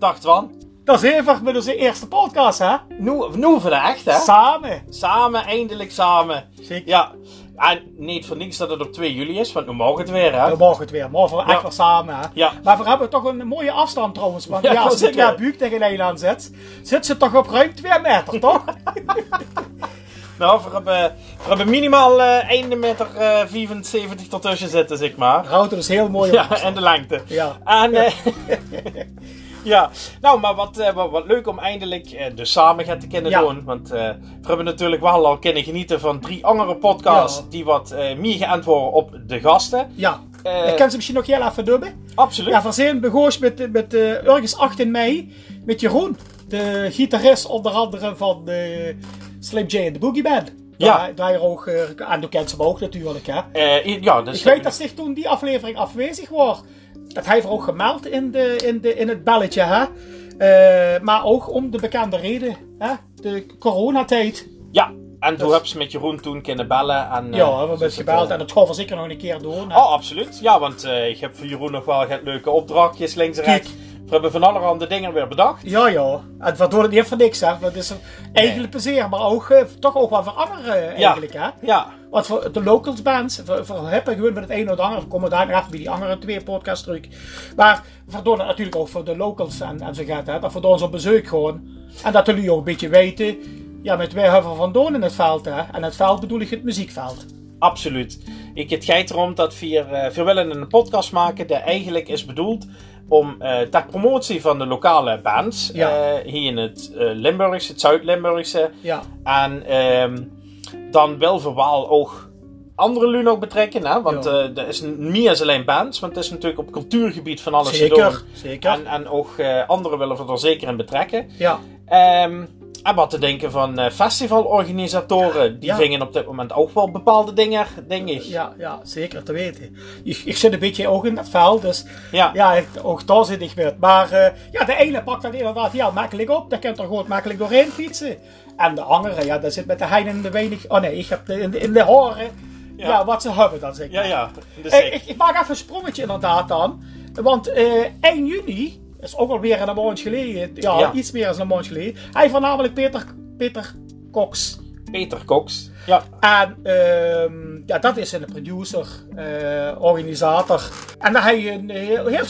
Dacht van. Dat is even met onze eerste podcast, hè? Nu, nu echt, hè? Samen. Samen, eindelijk samen. Zeker. Ja. En niet voor niks dat het op 2 juli is, want nu mogen het weer, hè? We mogen het weer, morgen echt Ja. weer samen, hè? Ja. Maar we hebben toch een mooie afstand trouwens. Want Ja, ja, als zeker. twee buik tegen een aan zit, zit ze toch op ruim 2 meter, toch? Nou, we hebben, we hebben minimaal 1 meter eh 75 ertussen zitten, zeg maar. Houdt dus heel mooi. Ja, en de lengte. Ja. En, eh, ja, nou, maar wat, eh, wat, wat leuk om eindelijk eh, dus samen gaan te kunnen Ja. doen. Want eh, we hebben natuurlijk wel al kunnen genieten van drie andere podcasts Ja. die wat meer geënt worden op de gasten. Ja. Ik kan ze misschien nog heel even dubben. Absoluut. Ja, van zijn begoos met, met ergens 18 mei met Jeroen. De gitarist onder andere van de Slim J en de Boogie Band. Ja. Daar, daar ook, en toen kent ze ook natuurlijk, hè. Ja, dus, Ik weet dat zich toen die aflevering afwezig was. Dat hij er ook gemeld in, de, in, de, in het belletje, hè. Eh, maar ook om de bekende reden, hè. De coronatijd. Ja, en toen Dus- heb ze met Jeroen toen kunnen bellen. En, eh, ja, we hebben dus het gebeld eh, en het wel zeker nog een keer doen. hè. Oh, absoluut. Ja, want eh, ik heb voor Jeroen nog wel leuke opdrachtjes links en rechts. We hebben van allerhande dingen weer bedacht. Ja, ja. En het wordt niet voor niks, hè. Dat is eigenlijk plezier, maar ook, eh, toch ook wel voor anderen eh, eigenlijk, hè. Ja, Want voor de locals bands, voor, voor hebben gewoon met het een of het ander, we komen daar even bij die andere twee podcasts terug. Maar het natuurlijk ook voor de locals en, en zo gaat het. Dat we door ons op bezoek gewoon. En dat jullie ook een beetje weten, ja, met wij hebben van doen in het veld, hè. En het veld bedoel ik het muziekveld. absoluut. Ik, het gaat erom dat we hier eh, we willen een podcast maken die eigenlijk is bedoeld om eh ter promotie van de lokale bands Ja. eh, hier in het eh, Limburgse, het Zuid-Limburgse. Ja, En ehm, dan wel wel ook andere lui nog betrekken, hè? want er is dan alleen bands, want het is natuurlijk op cultuurgebied van alles zeker. doen. Zeker. En, en ook anderen willen we er zeker in betrekken. ja, Ehm, en wat te denken van eh, festivalorganisatoren. Die Ja. vingen op dit moment ook wel bepaalde dingen, denk ik. ja, ja, zeker te weten. Ik, ik zit een beetje ook in dat veld, dus Ja. ja, ik- ook daar zit ik met. Maar eh, ja, de ene pakt dat inderdaad heel makkelijk op, daar kan er gewoon makkelijk doorheen fietsen. En de andere, ja, daar zit met de heinen in de weinig. Oh nee, ik heb de, in, de, in de horen. Ja. Ja. wat ze hebben dan zeg Ja, maar. ja. Dus Eh, ik- ik, ik maak even een sprongetje inderdaad dan. Want eh 1 juni, is ook alweer een maand geleden. Ja, Ja. iets meer dan een maand geleden. Hij heeft namelijk Peter, Peter Cox. Peter Cox. Ja. En ehm, ja, dat is een producer, eh, organisator. En dan hij, een, heel, heel,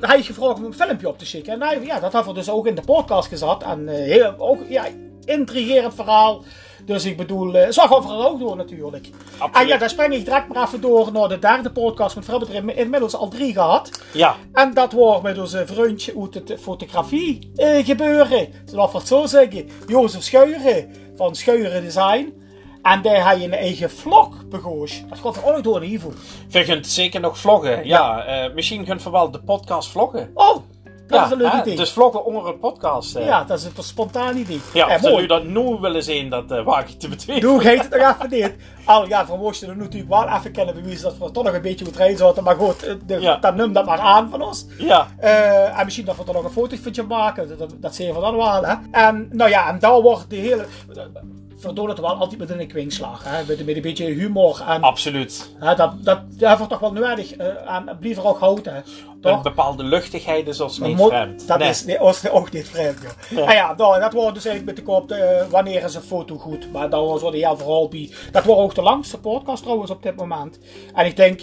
hij heeft gevraagd om een filmpje op te schikken. En hij, ja, dat hebben we dus ook in de podcast gezet. En eh, heel, ook, ja, intrigerend verhaal. Dus ik bedoel, eh zag overal ook door natuurlijk. Absoluut. En ja, daar spring ik direct maar even door naar de derde podcast. Want we hebben er in- inmiddels al drie gehad. Ja. En dat wordt met onze vriendje uit het fotografie eh, gebeuren. Zullen we het zo zeggen. Jozef Scheuren van Scheuren Design. En daar hij een eigen vlog begoos. Dat gaat er ook door geval. We kunt zeker nog vloggen. Ja. eh, misschien kunt we wel de podcast vloggen. Oh, dat ja, is een leuk hè? idee. Dus vloggen onder een podcast. eh. Ja, dat is een spontaan idee. Ja, Eh, mooi. dat nu willen zien, dat uh, waag ik te betwisten. Doe heet het nog even niet. Al ja, van moesten we natuurlijk wel even kunnen bewijzen dat we toch nog een beetje goed rijden zaten. Maar goed, eh, de, Ja. dan neem dat maar aan van ons. Ja, Eh, en misschien dat we er nog een foto van maken. Dat, dat, dat zien we dan wel. Hè? En nou ja, en daar wordt de hele. Verdoor het wel altijd met een. Hè? Met, met een beetje humor. En absoluut. hè, dat, dat, we toch wel nodig. eh en blijf er ook houden. hè. Een Toch? bepaalde luchtigheid is ons niet vreemd. Dat Nee. is nee, ons ook niet vreemd. Ja. Ja. En ja, nou, dat wordt dus eigenlijk met de kop. eh, wanneer is een foto goed? Maar dat was wel heel vooral bij. Dat wordt ook de langste podcast trouwens op dit moment. En ik denk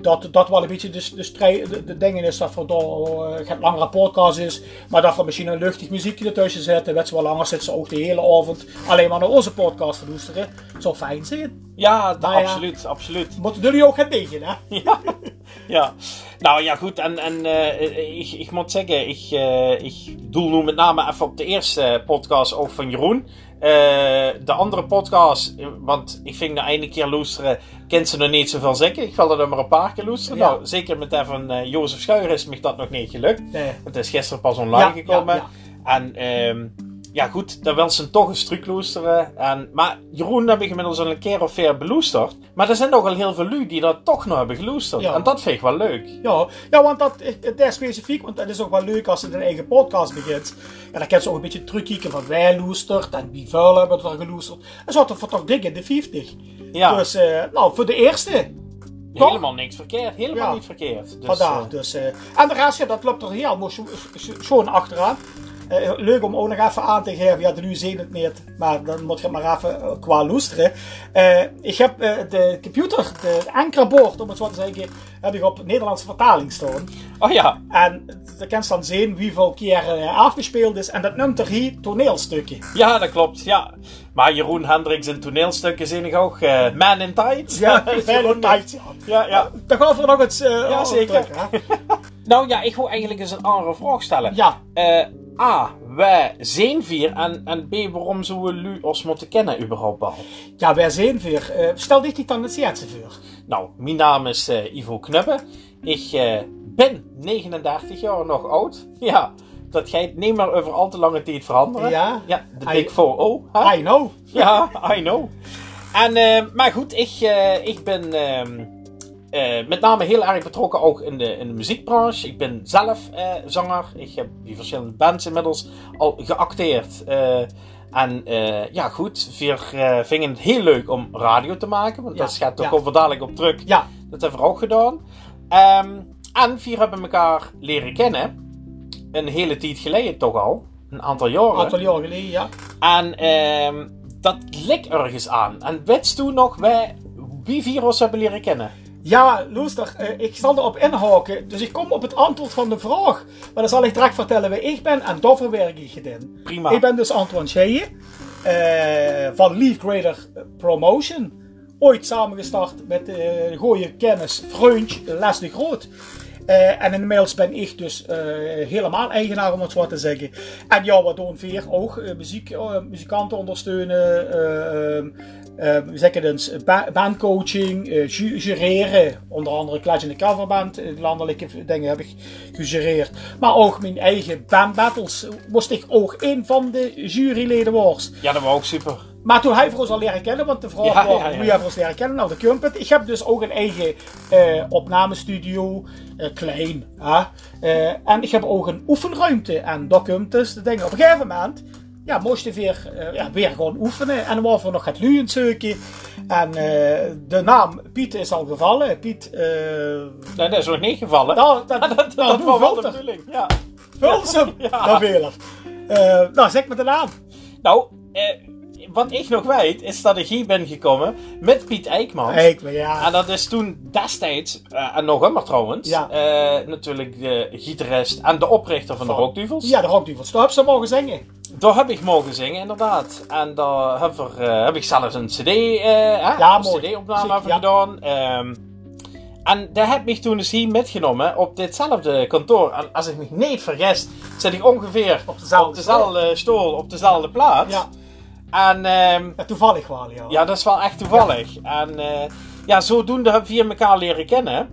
dat dat wel een beetje de, de, strij- de, de dingen is dat voor door uh, een langere podcast is. Maar dat we misschien een luchtig muziekje ertussen zetten. Weet ze wel langer zitten ze ook de hele avond alleen maar naar onze podcast te luisteren. Het zou fijn zijn. Ja, Nou ja. absoluut, absoluut. Moeten jullie ook gaan dingen, hè? Ja, ja. Nou ja, goed. En, en eh, ik, ik moet zeggen, ik, eh, ik doel nu met name even op de eerste podcast ook van Jeroen. Eh, de andere podcast, want ik vind de ene keer luisteren, kent ze nog niet zoveel zeggen. Ik wil er maar een paar keer luisteren. Ja. Nou, zeker met dat van eh, Jozef Schuijer is me dat nog niet gelukt. Nee. Het is gisteren pas online Ja, gekomen. ja, En ehm, ja, goed, dan wil ze toch een stuk loesteren. En, maar Jeroen heb ik inmiddels al een keer of veer beloesterd. Maar er zijn nogal heel veel lui die dat toch nog hebben geloesterd. Ja. En dat vind ik wel leuk. Ja, ja want dat, dat is specifiek, want dat is ook wel leuk als ze een eigen podcast begint. En dan kan ze ook een beetje terugkijken van wij loesterd en wie vuil hebben er geloesterd. En zo voor toch dik in de 50. Ja. Dus, eh, nou, voor de eerste Toch? Helemaal niks verkeerd. Helemaal Ja. niet verkeerd. Dus, Vandaar. eh, Dus, eh, en de rest, ja, dat loopt er heel mooi zo- zo- schoon achteraan. Eh, leuk om ook nog even aan te geven. Ja, de nu zien het niet, maar dan moet je het maar even eh, qua loesteren. Eh, ik heb de computer, de ankerboord, om het zo te zeggen, heb ik op Nederlandse vertaling staan. Oh ja, En dan kan je dan zien hoeveel keer afgespeeld is. En dat noemt er hier toneelstukken. ja, dat klopt. Ja. Maar Jeroen Hendricks in toneelstukken zie ik ook. eh, Man in Tights. Ja, Jeroen veel tijd. Ja. Ja. Dan gaan we nog eens. Ja, zeker. Nou ja, ik wil eigenlijk eens een andere vraag stellen. Ja. A, wij zijn vier en, en B, waarom zouden we ons moeten kennen überhaupt al? Ja, wij zijn weer. Eh, stel dit dan het eerste voor. Nou, mijn naam is eh, Ivo Knubbe. Ik eh, ben 39 jaar nog oud. Ja, dat gaat niet meer over al te lange tijd veranderen. Ja. Ja, de Big 4-0. hè? I know. Ja, I know. En, maar goed, ik, ik ben ehm, eh, met name heel erg betrokken ook in de, in de muziekbranche. Ik ben zelf eh, zanger. Ik heb die verschillende bands inmiddels al geacteerd. Eh, en ja, goed, we eh, vinden het heel leuk om radio te maken. Want Ja, dat gaat toch ja. over dadelijk op terug. Ja. Dat hebben we ook gedaan. Ehm, en we hebben elkaar leren kennen. Een hele tijd geleden toch al. Een aantal jaren. Een aantal jaar geleden, ja. En ehm, dat ligt ergens aan. En weet toen nog wij wie virus hebben leren kennen? Ja, luister, eh, ik zal erop inhaken. Dus ik kom op het antwoord van de vraag. Maar dan zal ik direct vertellen wie ik ben en daarvoor werk ik in. Prima. Ik ben dus Antoine Scheije eh, van Leaf Grader Promotion. Ooit samengestart met de goede kennis vriend Les de Groot. Eh, en inmiddels ben ik dus eh, helemaal eigenaar, om het zo te zeggen. En ja, wat doen? Ook eh, muziek, muzikanten ondersteunen. we zeggen dus ba- bandcoaching, ju- jureren. Onder andere Clash in de Coverband, landelijke dingen heb ik gejureerd. Maar ook mijn eigen bandbattles moest ik ook een van de juryleden worden. Ja, dat was ook super. Maar toen hij voor ons al leren kennen, want de vraag was hoe jij voor ons leren kennen, nou de Kumpet. Ik heb dus ook een eigen eh, opnamestudio, eh, klein. Hè? Eh, en ik heb ook een oefenruimte. En komt dus de dingen. Op een gegeven moment, ja, moest je weer, ja, weer gewoon oefenen. En dan was er nog het luien zoeken. En de naam Piet is al gevallen. Piet, eh Nee, dat is nog niet gevallen. nou, dat, dat dat, nou, dat was de bedoeling. Ja. Vulsum, Ja. dat wil ik. Eh, nou, zeg me de naam. Nou, eh, wat ik nog weet, is dat ik hier ben gekomen met Piet Eijkman. Ik, ja. En dat is toen destijds, eh, en nog immer trouwens, Ja. eh, natuurlijk de gitarist en de oprichter van, de Rockduvels. Ja, de Rockduvels. Daar heb ze mogen zingen. Daar heb ik mogen zingen, inderdaad. En daar heb, er, eh, heb ik zelfs een CD, Ja. CD-opname ja. gedaan. Ehm, en daar heb ik toen dus hier metgenomen op ditzelfde kantoor. En als ik me niet vergis, zit ik ongeveer Op dezelfde op dezelfde stoel, op dezelfde plaats. Ja, En ehm, ja toevallig wel, ja. ja, dat is wel echt toevallig. En eh, ja, zodoende hebben we hier elkaar leren kennen.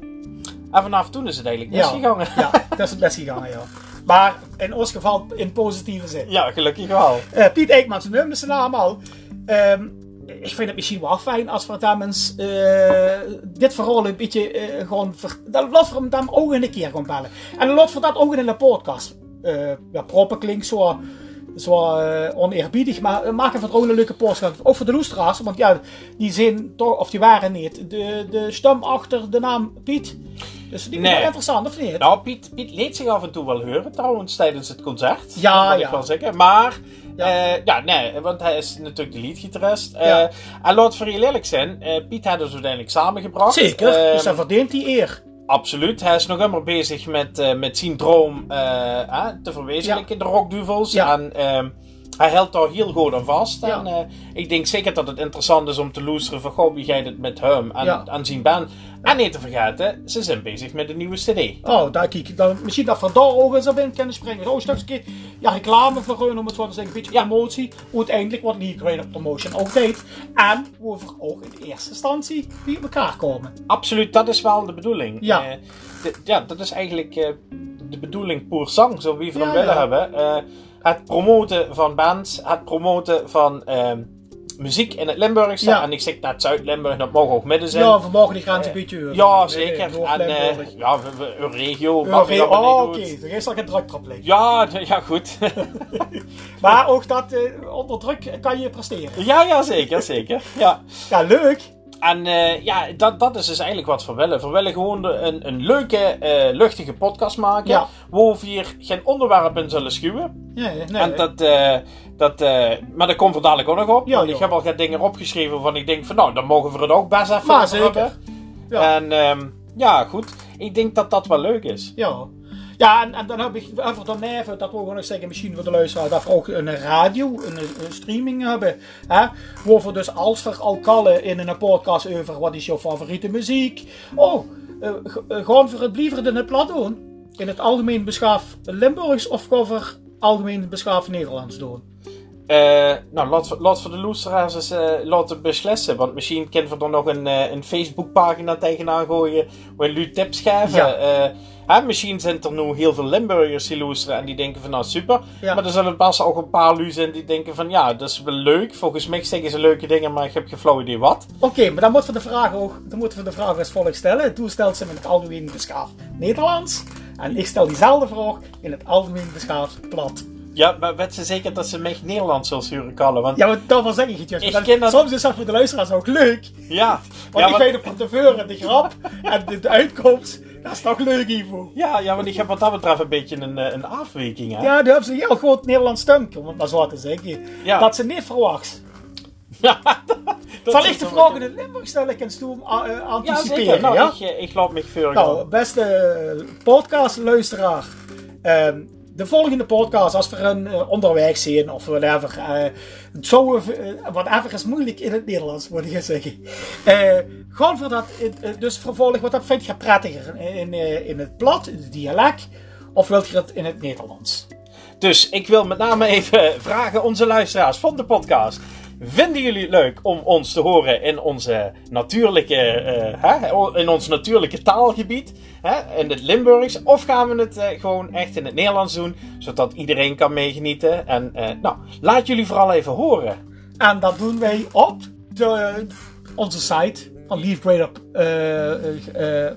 En vanaf toen is het eigenlijk Ja. misgegaan. Ja, dat is het best gegaan, ja. Maar in ons geval in positieve zin. Ja, gelukkig wel. Eh, Piet Eekman, zijn nummer, zijn naam al. Ehm, ik vind het misschien wel fijn als we dan eens eh, dit verhaal een beetje gewoon... ver- Dat laat we hem dan ook een keer gewoon bellen. En dan we dat ook in de podcast. eh ja, proper klinkt zo, zo eh, oneerbiedig, maar uh, maak even gewoon een leuke podcast. Ook voor de loestra's, want ja, die zijn toch, of die waren niet, de, de stem achter de naam Piet. Dus die is Nee. wel interessant, of niet? Nou, Piet, Piet liet zich af en toe wel horen trouwens tijdens het concert. Ja, dat ja. ik wel zeggen. Maar, Ja. ja. ja, nee, want hij is natuurlijk de leadgitarist. Eh, Ja. en laat voor heel eerlijk zijn, eh, Piet had ons uiteindelijk samengebracht. Zeker, Ehm, dus dan verdient hij eer. Absoluut. Hij is nog immer bezig met, eh, met zijn droom eh, eh, te verwezenlijken in de rockduvels. Ja. En ehm, hij houdt daar heel goed aan vast. Ja. En ik denk zeker dat het interessant is om te luisteren van goh, wie gaat het met hem en, Ja. en zijn band. En niet te vergeten, ze zijn bezig met een nieuwe cd. Oh, daar kijk dan Misschien dat we daar ook eens op in kunnen springen. Oh, een stukje ja, reclame voor hun, om het zo te zeggen. Een beetje promotie. Uiteindelijk wat League Creator Promotion ook deed. En hoe we ook in eerste instantie bij elkaar komen. Absoluut, dat is wel de bedoeling. Ja. Eh, de- ja, dat is eigenlijk eh, de bedoeling poer sang, zo wie we hem Ja, willen ja. hebben. Eh, het promoten van bands, het promoten van ehm, muziek in het Limburgse. Ja. En ik zeg net Zuid-Limburg, dat mogen ook midden zijn. Ja, we mogen die een beetje huren. Ja, zeker. en eh, Noord-Limburg. ja, we, we, een regio. Ja, mag oh, niet oké. doen. Er is al geen druk op liggen. Ja, ja, goed. Maar ook dat eh, onder druk kan je presteren. ja, ja, zeker, zeker. Ja. Ja, leuk. En eh, ja, dat, dat is dus eigenlijk wat we willen. We willen gewoon een, een leuke, eh, luchtige podcast maken. Ja. Waar we hier geen onderwerp in zullen schuwen. Nee, nee. En dat, eh, dat, maar dat komt er dadelijk ook nog op. Ja, ik heb al wat dingen opgeschreven waarvan ik denk van nou, dan mogen we het ook best even Maar zeker. Ja. En ehm, ja, goed. Ik denk dat dat wel leuk is. Ja. Ja, en, en dan heb ik even dan even, dat wil ik nog zeggen, misschien voor de luisteraar, dat we ook een radio, een, een streaming hebben. Hè? Waar we dus als we al kallen in een podcast over wat is jouw favoriete muziek. Oh, eh, eh, gaan we het liever in het plat doen? In het algemeen beschaafd Limburgs of we algemeen beschaafd Nederlands doen? Eh, nou, we, laten we de luisteraars eens laten beslissen. Want misschien kunnen we er nog een, eh, een Facebookpagina tegenaan gooien. Waar jullie tips geven. Ja. Hè, misschien zijn er nu heel veel Limburgers die luisteren en die denken van nou super. Ja. Maar er zullen best ook een paar lui zijn die denken van ja, dat is wel leuk. Volgens mij zeggen ze leuke dingen, maar ik heb geen flauw idee wat. Oké, maar dan moeten we de vraag ook, dan moeten we de vraag als volgt stellen. Toen stelt ze in het algemeen beschaafd Nederlands. En ik stel diezelfde vraag in het algemeen beschaafd plat. Ja, maar weet ze zeker dat ze mij Nederlands zullen sturen, Kalle? Want ja, Ja, maar daarvan zeg ik het juist. Ik dat- Soms is dat voor de luisteraars ook leuk. ja. Want ik want- weet op van tevoren de grap en de, de uitkomst. Dat is toch leuk, Ivo. ja, ja, want ik heb wat dat betreft een beetje een, eh, een afwijking. Hè? Ja, dan hebben ze een heel groot Nederlands stemke, om het maar zo te zeggen. Ja. Dat ze niet verwacht. Ja, Zal ik de vraag in het Limburg stellen en stoel uh, Ja, anticiperen? zeker. Nou, ja? ik, eh, ik laat me voor Nou, beste podcastluisteraar. ehm de volgende podcast, als we een eh, onderweg zijn of whatever. eh het zou even, eh, whatever is moeilijk in het Nederlands, moet ik zeggen. Eh gewoon voor dat, eh, eh, dus vervolgens, wat dat vind je prettiger? In, eh, in het plat, in het dialect, of wilt je het in het Nederlands? Dus ik wil met name even vragen onze luisteraars van de podcast. Vinden jullie het leuk om ons te horen in onze natuurlijke, eh, hè, in ons natuurlijke taalgebied, hè, in het Limburgs, of gaan we het eh, gewoon echt in het Nederlands doen, zodat iedereen kan meegenieten? En eh, nou, laat jullie vooral even horen. En dat doen wij op de, onze site van Leaf eh, eh,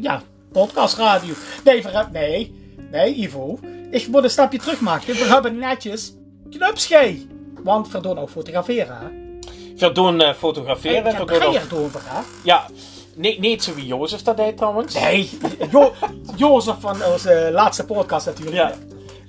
ja, podcast radio. Nee, nee, nee, Ivo. Ik moet een stapje terug maken. We hebben netjes knupschee. Want we doen ook fotograferen. hè. We doen eh, fotograferen. Ik we heb ook- over, hè? ja, nee, niet zo wie Jozef dat deed trouwens. Nee, jo Jozef van onze laatste podcast natuurlijk. Ja.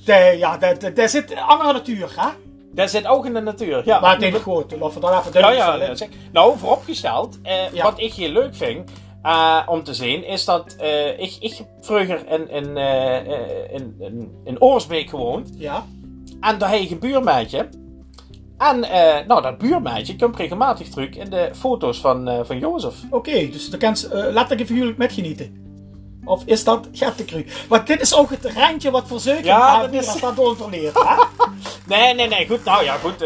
De, ja, daar- daar- daar zit andere natuur, hè? Dat zit ook in de natuur. Ja. Maar het is goed. Laten we dat even Ja, duidelijk ja, dat zeg- Nou, vooropgesteld, eh, Ja. wat ik heel leuk vind eh, om te zien, is dat eh, ik, ik vroeger in, in, eh, in, in, in Oorsbeek gewoond. Ja. En daar heb je een buurmeisje. En eh, nou, dat buurmeisje komt regelmatig terug in de foto's van, eh, van Jozef. Oké, dus daar kan ze eh, letterlijk figuurlijk met genieten. Of is dat gettekru? Want dit is ook het randje wat verzekerd Ja, ja, dat is- dat doorverleerd. hè? Nee, nee, nee, goed. Nou ja, goed.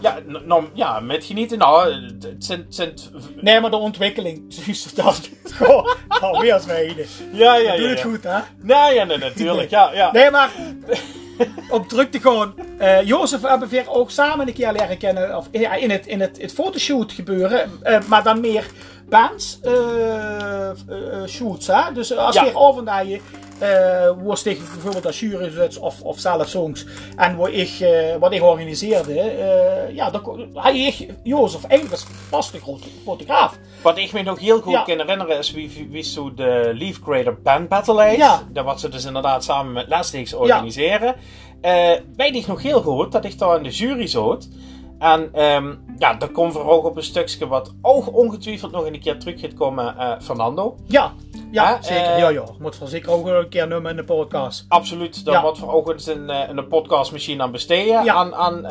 ja, nou, ja, met genieten. Nou, het zijn, het nee, maar de ontwikkeling. Juist dat. Goh, nou, weer als wijden. Ja, ja, ja. Doe het goed, hè? Nee, ja, nee, natuurlijk. Ja, ja. Nee, maar om terug te gaan. eh Jozef hebben we ook samen een keer leren kennen. Of, ja, in het, in het, het fotoshoot gebeuren. eh, maar dan meer bands eh, shoots. Hè? Dus als Ja. je over je. Eh was tegen bijvoorbeeld als of, of zelf songs. En wat ik, eh, wat ik organiseerde. eh, ja, dan had ik Jozef eigenlijk was een grote fotograaf. Wat ik me nog heel goed Ja. kan herinneren is wie, wie, wie zo de Leaf Grader Band Battle is. Ja. Dat wat ze dus inderdaad samen met Lesdix organiseren. Eh weet ik nog heel goed dat ik daar in de jury zat. En ehm, ja, daar komt er ook op een stukje wat ook ongetwijfeld nog een keer terug gaat komen, eh, Fernando. Ja, ja, zeker. eh, ja, ja. Moet voor zeker ook een keer noemen in de podcast. Absoluut, daar Ja. wordt er ook eens een, eh, een podcast misschien aan besteden Ja. aan, aan,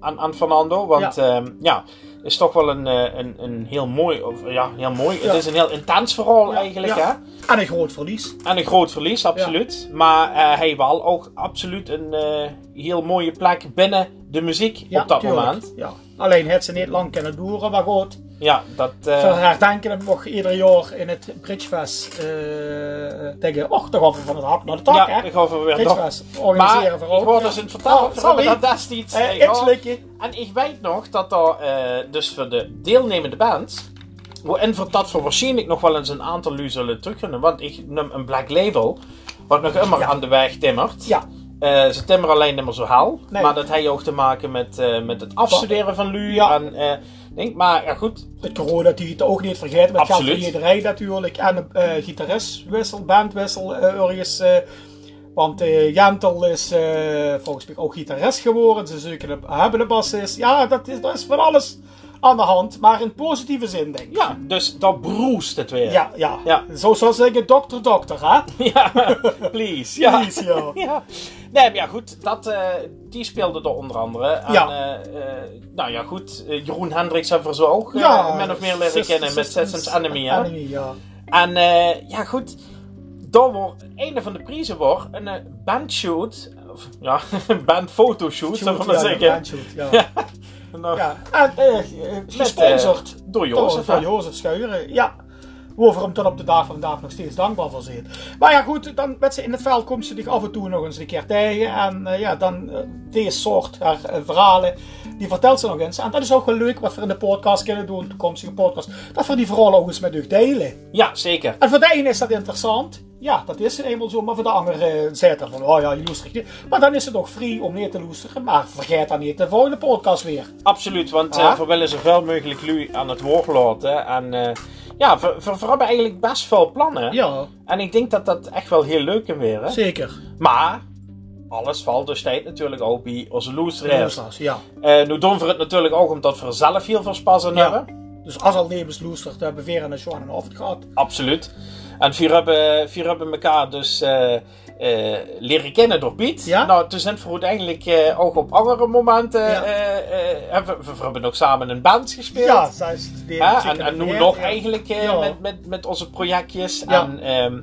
aan, aan Fernando. Want Ja. ja, ja is toch wel een, een, een heel mooi, of, ja, heel mooi. Ja. Het is een heel intens verhaal Ja, eigenlijk, ja. hè. En een groot verlies. En een groot verlies, absoluut. Maar hij wel ook absoluut een heel mooie plek binnen de muziek Ja, op dat tuurlijk. moment. Ja. Alleen het ze niet lang kunnen duren, maar goed. Ja, dat... eh, Ze herdenken hem nog ieder jaar in het Bridgefest. eh tegen, och, toch van het hart naar de tak, ja, hè? ik ga even weer. Bridgefest organiseren Maar voor ik hoorde Ja. dus in het Oh, we hebben sorry. dat destijds... Eh, eh, iets gehad. likje. En ik weet nog dat er eh, dus voor de deelnemende bands, waarin voor dat voor waarschijnlijk nog wel eens een aantal lu zullen terugvinden, want ik neem een Black Label, wat nog immer Ja. aan de weg timmert. Ja. Eh, ze timmeren alleen niet meer zo. Nee. Maar dat heeft ook te maken met, eh, met het afstuderen van Lu. Ja. En, eh, denk, maar ja, goed. Het corona die het ook niet vergeten. Met geld Absoluut. iedereen natuurlijk. En een eh gitaristwissel, bandwissel eh, ergens. eh, want eh Jentel is eh, volgens mij ook gitarist geworden. Ze zoeken een, hebben een bassist. Ja, dat is, dat is van alles aan de hand. Maar in positieve zin, denk ik. Ja, dus dat broest het weer. Ja, ja. Ja. Zo zou zeggen, dokter, dokter, hè? Ja, please. Ja. Please, ja. ja. Nee, maar ja, goed. Dat, eh, die speelde er onder andere. En, Ja. eh, eh, nou ja, goed. Jeroen Hendricks hebben we zo ook Ja, min of meer leren kennen met Systems Enemy. Hè? Enemy, ja. En ja, goed. Daar wordt een van de prijzen wordt een bandshoot. Of, ja, een bandfotoshoot, zullen we maar ja, zeggen. bandshoot, ja. Nou, ja. En eh, eh, gesponsord door Jozef. door? Jozef Schuieren. Ja. Over hem tot op de dag van vandaag nog steeds dankbaar voor zijn. Maar ja, goed, dan met ze in het veld komt ze zich af en toe nog eens een keer tegen. En eh, ja, dan eh, deze soort haar, eh, verhalen, die vertelt ze nog eens. En dat is ook wel leuk wat we in de podcast kunnen doen, toekomstige podcast. Dat we die vooral ook eens met u delen. Ja, zeker. En voor de ene is dat interessant. Ja, dat is eenmaal zo. Maar voor de andere eh, zegt dan van, oh ja, je loestert niet. Maar dan is het ook free om niet te loesteren. Maar vergeet dan niet de volgende podcast weer. Absoluut, want we willen zoveel mogelijk Lu aan het woord laten. En eh, ja, we, we, we hebben eigenlijk best veel plannen. Ja, En ik denk dat dat echt wel heel leuk kan weer. zeker. Maar alles valt dus tijd natuurlijk ook bij onze loesteraars. Ja. Eh nu doen we het natuurlijk ook omdat we er zelf heel veel spas Ja. hebben. Dus als al levensloestert hebben we weer een Sean en Hoofd gehad. Absoluut. En we hebben, we hebben elkaar dus eh, eh, leren kennen door Piet. Ja. Nou, toen zijn we uiteindelijk eh, ook op andere momenten. Ja. hebben we, we hebben ook samen in bands gespeeld. Ja, zij is En, en nu nog ja. eigenlijk met, met, met onze projectjes. Ja. En ehm,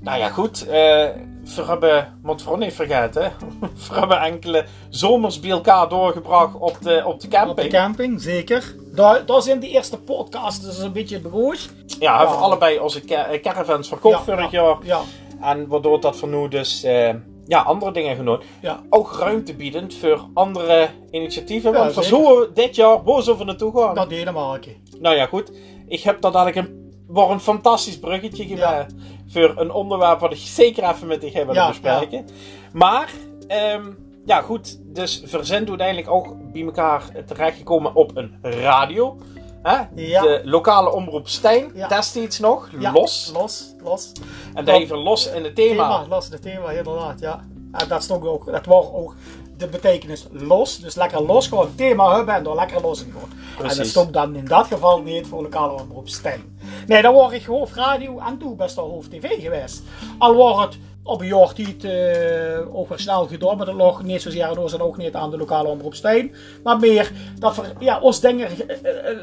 nou ja, goed. we hebben, moet vooral niet vergeten, we hebben enkele zomers bij elkaar doorgebracht op de, op de Op de camping. camping, zeker. Daar, daar zijn de eerste podcasts dus een beetje begoed. ja, hebben we Ja. allebei onze ca- eh, caravans verkocht vorig jaar. Ja, En waardoor dat voor nu dus eh, ja, andere dingen genoemd. ja. Ook ruimte biedend voor andere initiatieven. Ja, want we zullen dit jaar boos over naartoe gaan. Dat Denemarken. Nou ja, goed. Ik heb dat eigenlijk een, fantastisch bruggetje gemaakt. Voor een onderwerp wat ik zeker even met je willen Ja, bespreken. Maar, ehm, ja goed. Dus verzend uiteindelijk ook bij elkaar terechtgekomen op een radio. Hè? Ja. De lokale omroep Stijn, Ja. destijds nog, Ja, los. Los, los. En daar even los in het thema. Thema, los, de thema, inderdaad, ja. En dat stond ook, dat was ook de betekenis los. Dus lekker los, gewoon thema hebben en door lekker los in gaan. En dat stond dan in dat geval niet voor lokale omroep Stijn. Nee, dan word ik hoofdradio en toen best wel hoofd tv geweest. Al was het op een jaar tijd eh, snel gedaan, maar dat lag niet zozeer aan ons en ook niet aan de lokale omroep Stijn. Maar meer dat we ja, ons dingen eh,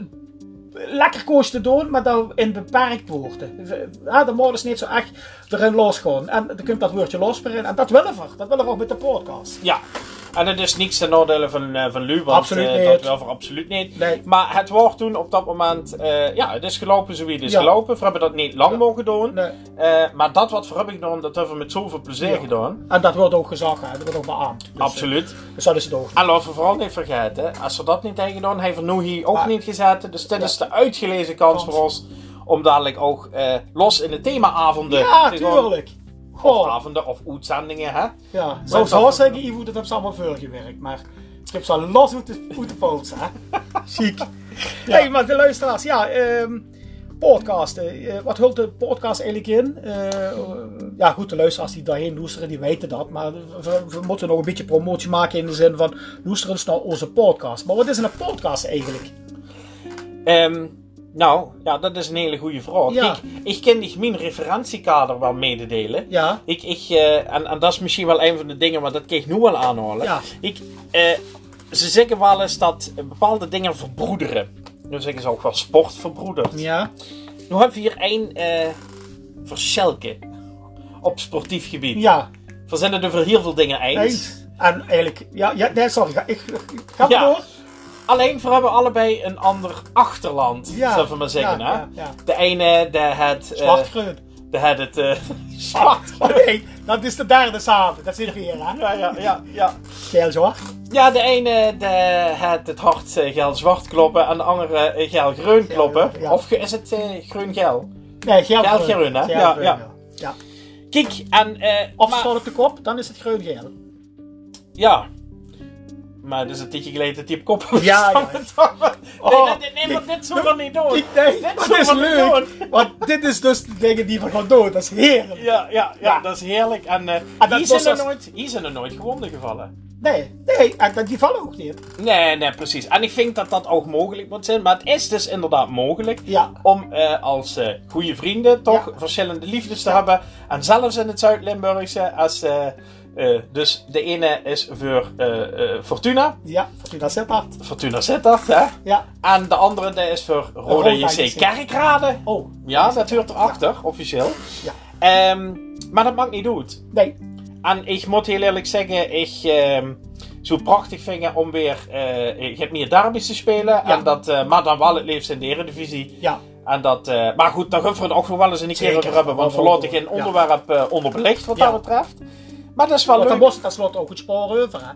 lekker koos doen, maar dat in beperkt worden. Ja, de moet is niet zo echt erin losgaan. En dan komt dat woordje los weer in. En dat willen we. Dat willen we ook met de podcast. Ja. En het is niets ten nadele van, eh, van Lu, want Absoluut eh, niet. dat wel voor absoluut niet. Nee. Maar het was toen op dat moment, eh, ja, het is gelopen zoals het is Ja. gelopen. We hebben dat niet lang mogen doen. Nee. Maar dat wat we hebben gedaan, dat hebben we met zoveel plezier Ja. gedaan. En dat wordt ook gezag, hè. dat wordt ook beaamd. Dus, Absoluut. Dus dat is het ook. En laten we vooral niet vergeten, als we dat niet hebben gedaan, hebben we nu hier ook niet gezeten. Dus dit is de uitgelezen kans Kans. voor ons om dadelijk ook los in de themaavonden Ja, te gaan. Of avonden of uitzendingen, hè? Ja, zo zou zeggen, Ivo, dat heb ze allemaal veel gewerkt. Maar ik heb ze los uit de, uit de pols, hè. Chic. hey, maar de luisteraars, ja, ehm podcasten. Eh, wat hult de podcast eigenlijk in? Eh, ja, goed, de luisteraars die daarheen loesteren, die weten dat. Maar we, we moeten nog een beetje promotie maken in de zin van loester eens naar onze podcast. Maar wat is een podcast eigenlijk? Ehm, nou, ja, dat is een hele goede vraag. Ja. Kijk, ik ken niet mijn referentiekader wel mededelen. Ja, Ik, ik, eh, en, en dat is misschien wel een van de dingen, maar dat kan ik nu wel aanhalen. Ja. Ik, eh, ze zeggen wel eens dat bepaalde dingen verbroederen. Nu zeggen ze ook wel sport verbroedert. ja, Nu hebben we hier één verschelken op sportief gebied. ja. We zijn het over heel veel dingen eens. Eens. En eigenlijk, ja, ja nee, sorry, ga, ik, ik ga Ja. door. Alleen we hebben allebei een ander achterland, Ja. zullen we maar zeggen. Ja, hè? ja. De ene, de het... eh, de het, het eh, zwart. Oh nee, dat is de derde samen. Dat zit weer, hè? Ja, ja, ja, ja. Geel zwart. Ja, de ene de, het, het hart eh, geel-zwart kloppen en de andere eh, geel-groen kloppen. ja. Of is het eh, groen-geel? Nee, geel Geel-groen, hè? Ja, ja. ja. Kijk, en... eh Of maar- staat op de kop, dan is het groen-geel. Ja. Maar is een tijdje geleden dat die op kop was. Ja, Oh, nee, nee, nee, maar dit zullen we niet doen. Ik, nee, Dit is leuk. Want dit is dus de dingen die we gaan doen. Dat is heerlijk. Ja, ja, ja, Ja. dat is heerlijk. En eh hier, was zijn er als- nooit, hier zijn er nooit gewonden gevallen. Nee, nee, en dat- die vallen ook niet. Nee, nee, precies. En ik vind dat dat ook mogelijk moet zijn. Maar het is dus inderdaad mogelijk Ja. om eh, als eh goede vrienden toch Ja. verschillende liefdes te hebben. En zelfs in het Zuid-Limburgse, als eh, eh, dus de ene is voor eh, eh, Fortuna, Ja, Fortuna Sittard. Fortuna Sittard, hè? Ja. En de andere die is voor Roda Roda JC. Kerkrade. Oh. Ja, dat hoort erachter, officieel. Ja. Ehm, maar dat maakt niet uit. Nee. En ik moet heel eerlijk zeggen, ik ehm zo prachtig vinden om weer eh je hebt meer derbies te spelen. Ja. En dat, eh, maar dan wel het liefst in de Eredivisie. Ja. En dat, eh, maar goed, daar gaan we het ook nog wel eens een keer over hebben. Want laten geen onderwerp eh, onderbelicht wat Ja. dat betreft. Maar dat is wel Want dan leuk. moest het tenslotte ook het spoor over, hè?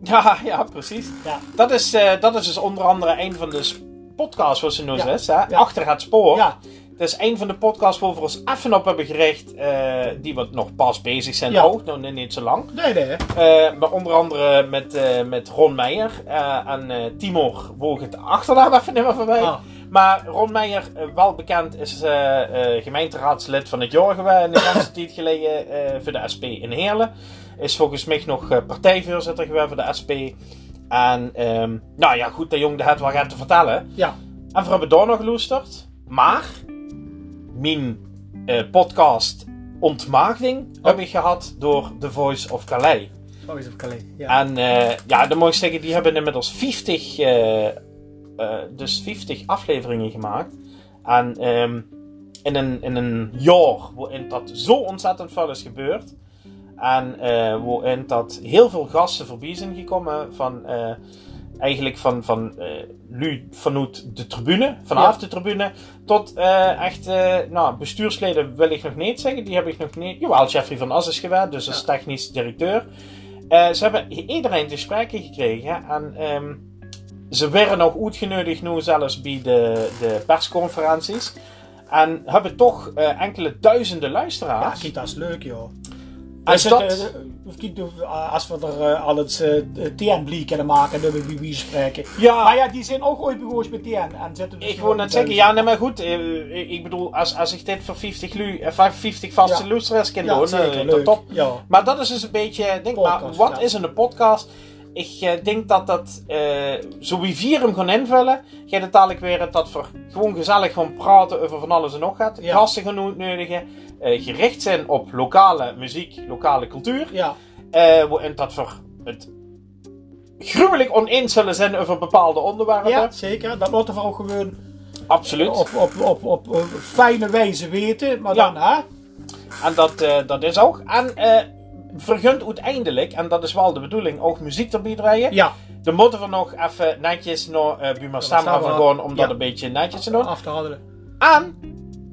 Ja, ja, precies. Ja. Dat is, eh, dat is dus onder andere een van de podcasts, zoals ze nu Ja. is. Hè? Ja. Achter het spoor. Ja. Dat is een van de podcasts waar we ons even op hebben gericht. eh, die wat nog pas bezig zijn. Ja. Ook, nog niet zo lang. Nee, nee. Eh, maar onder andere met, met Ron Meijer en Timor, woog het achternaam even niet meer voorbij. Ah. Maar Ron Meijer, wel bekend, is gemeenteraadslid van het geweest een ganse tijd geleden voor de SP in Heerlen. Is volgens mij nog eh, partijvoorzitter geweest voor de SP. En ehm, nou ja, goed, dat jong de het wel gaat te vertellen. Ja. En we hebben daar nog geluisterd. Maar mijn eh, podcast Ontmaagding heb ik gehad door The Voice of Calais. Oh, is op Calais. Ja. En eh, ja, dan moet ik zeggen, die hebben inmiddels 50, eh, eh, dus 50 afleveringen gemaakt. En ehm, in, een, in een jaar waarin dat zo ontzettend veel is gebeurd. En eh waarin dat heel veel gasten voorbij zijn gekomen van... eh, eigenlijk van, van Lu vanuit de tribune, vanaf Ja. de tribune, tot echt, nou, bestuursleden wil ik nog niet zeggen, die heb ik nog niet. Jawel, Jeffrey van As is geweest, dus als technisch directeur. Ze hebben iedereen te spreken gekregen en ehm, ze werden nog uitgenodigd nu zelfs bij de, de persconferenties. En hebben toch enkele duizenden Ja, luisteraars. kijk, dat is leuk, joh. Als, dat- eh, eh, als we er eh, al het uh, TN kunnen maken, dan we wie spreken. Ja. Maar ja, die zijn ook ooit begonnen met TN. En zitten dus Ik wil net zeggen, ja, nee, maar goed. ik bedoel, als, als ik dit voor 50, lu, eh, 50 vaste Ja. luisteraars kan Ja, doen, zeker, leuk. top. Ja. Maar dat is dus een beetje, denk maar, wat is een podcast? Ik eh, denk dat dat, eh, zo wie vier hem gaan invullen, gaat het dadelijk weer dat we gewoon gezellig gaan praten over van alles en nog gaat. Ja. Gasten gaan uitnodigen, eh, gericht zijn op lokale muziek, lokale cultuur. Ja, waarin dat we het gruwelijk oneens zullen zijn over bepaalde onderwerpen. ja, zeker. Dat laten we ook gewoon Absoluut. op, op, op, op, op fijne wijze weten. Maar Ja. dan, hè? En dat, dat is ook. En vergunt uiteindelijk, en dat is wel de bedoeling, ook muziek erbij draaien. Ja, Dan moeten we nog even netjes naar uh, Buma Stamra, gewoon om dat een beetje netjes te doen. af te handelen. En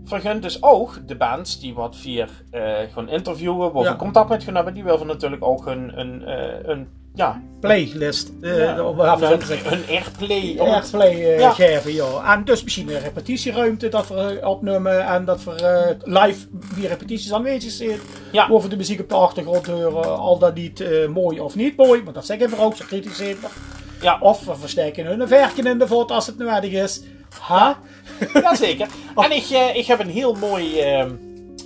vergunt dus ook de bands die wat vier eh gaan interviewen, waar Ja. we contact met gaan hebben, die willen natuurlijk ook een, een, eh, een ja, Playlist. ja, af een, een Airplay eh Ja. geven, ja. En dus misschien een repetitieruimte dat we opnemen en dat we live die repetities aanwezig zijn. Ja. Over de muziek op de achtergrond horen, al dat niet mooi of niet mooi, maar dat zeggen we ook, zo kritisch. Ja. Of we versterken hun verken in de voet als het nodig is. Ha? Jazeker. En ik, eh, ik heb een heel mooi, eh,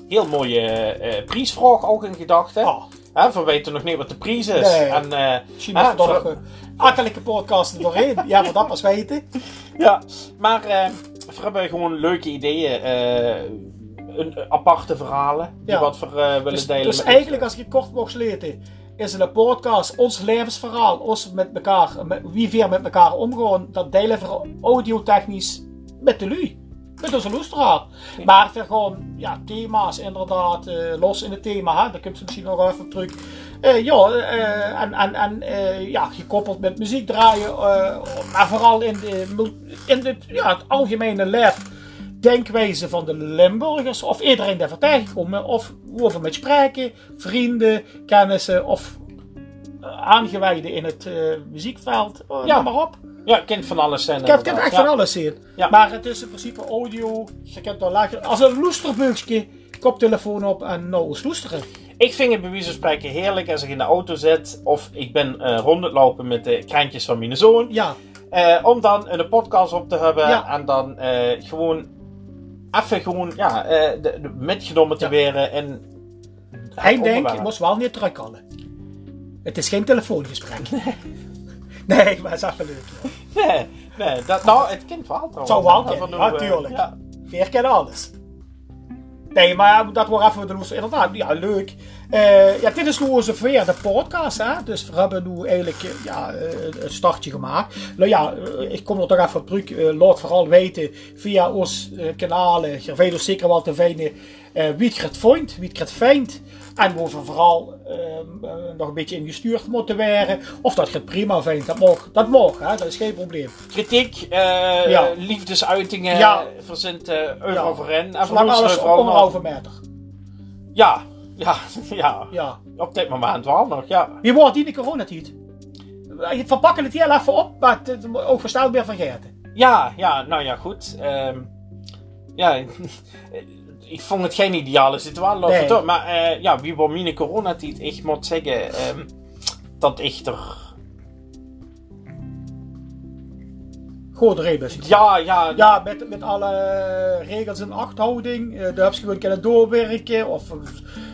heel mooie eh, prijsvraag ook in gedachten. Ah. Hè, we weten nog niet wat de prijs is. Nee. En, eh, toch voor- een akkelijke podcast er doorheen. Ja, maar dat pas weten. Ja, maar eh, we hebben gewoon leuke ideeën. eh, een, aparte verhalen die Ja. wat we eh, willen Dus, delen. dus eigenlijk, als ik het kort mocht sleten, is een podcast, ons levensverhaal, ons met elkaar, met, wie weer met elkaar omgaan, dat delen we audiotechnisch met de lui. Met onze luisteraar. Maar voor gewoon ja, thema's inderdaad, eh, los in het thema, hè, daar komt ze misschien nog even op terug. Eh, ja, eh, en, en, en ja, gekoppeld met muziek draaien, maar vooral in, de, in het, ja, het algemene lef denkwijze van de Limburgers, of iedereen daar tegenkomen, of we met spreken, vrienden, kennissen of eh, aangewijden in het eh, muziekveld, eh, Ja. maar op. Ja, kind van alles zijn. Ik heb, ik echt Ja. van alles. Ja. Maar het is in principe audio, je kunt er lekker, als een loesterbeukje, koptelefoon op en nou eens loesteren. Ik vind het bij wijze van spreken heerlijk als ik in de auto zit. Of ik ben eh rond het lopen met de krantjes van mijn zoon. Ja, om dan een podcast op te hebben. Ja. En dan gewoon even gewoon ja, eh, de, de- metgenomen te Ja. weren. En hij denkt, ik moest wel niet terugkallen. Het is geen telefoongesprek. nee, maar het is even leuk. Nee, nee dat, nou, het kind wel trouwens. Zou wel natuurlijk. ja. Veer kennen alles. Nee, maar dat wordt even de. Inderdaad, ja, leuk. Eh, ja, dit is nu onze vierde podcast, hè. Dus we hebben nu eigenlijk eh, ja, eh, een startje gemaakt. Nou ja, ik kom er toch even op terug. Laat vooral weten via eh, kanalen. Dus zeker wel te vinden wie het het vond, wie het vindt. En we vooral ehm, eh, nog een beetje ingestuurd moeten worden. Of dat je het prima vindt, dat mag. Dat mag, hè. Dat is geen probleem. Kritiek, eh, Ja. liefdesuitingen, Ja. verzint uh, euro Ja. voor hen. En Zolang alles anderhalve meter. Ja, ja, ja. Ja. Op dit moment wel nog, ja. Wie wordt die in de coronatijd? Je verpakken het heel even op, maar het ook verstaan meer vergeten. Ja, ja, nou ja, goed. Ehm, ja, ik vond het geen ideale situatie. Nee. Maar eh, ja, wie wordt mijn coronatijd? Ik moet zeggen ehm, dat ik er... Goed rebus. Ja, ja, Ja, met, met alle regels in achthouding. eh daar heb ze gewoon kunnen doorwerken. Of eh,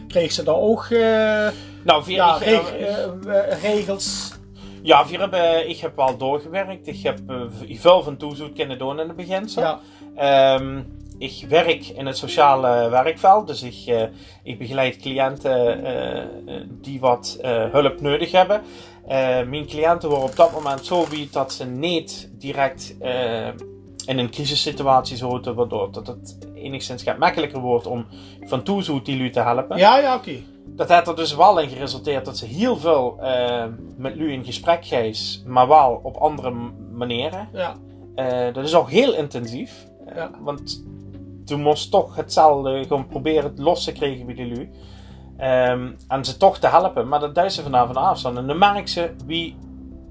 kreeg ze daar ook eh, nou, via, ja, ik, reg- regels? ja via, ik heb wel doorgewerkt. Ik heb veel van toezoek kunnen doen in het beginsel. Ja, Ehm, ik werk in het sociale werkveld, dus ik, eh, ik begeleid cliënten eh, eh, die wat hulp nodig hebben. Mijn cliënten worden op dat moment zo wie dat ze niet direct in een crisissituatie zitten, waardoor dat het enigszins gaat makkelijker wordt om van toezoek die lui te helpen. ja, ja oké. Dat heeft er dus wel in geresulteerd dat ze heel veel met lui in gesprek gaan, maar wel op andere manieren. Ja, dat is ook heel intensief. Ja. Want toen moest toch hetzelfde gewoon proberen het los te krijgen bij de lu. Ehm, en ze toch te helpen. Maar dat duizen vanaf een afstand. En dan merk ze wie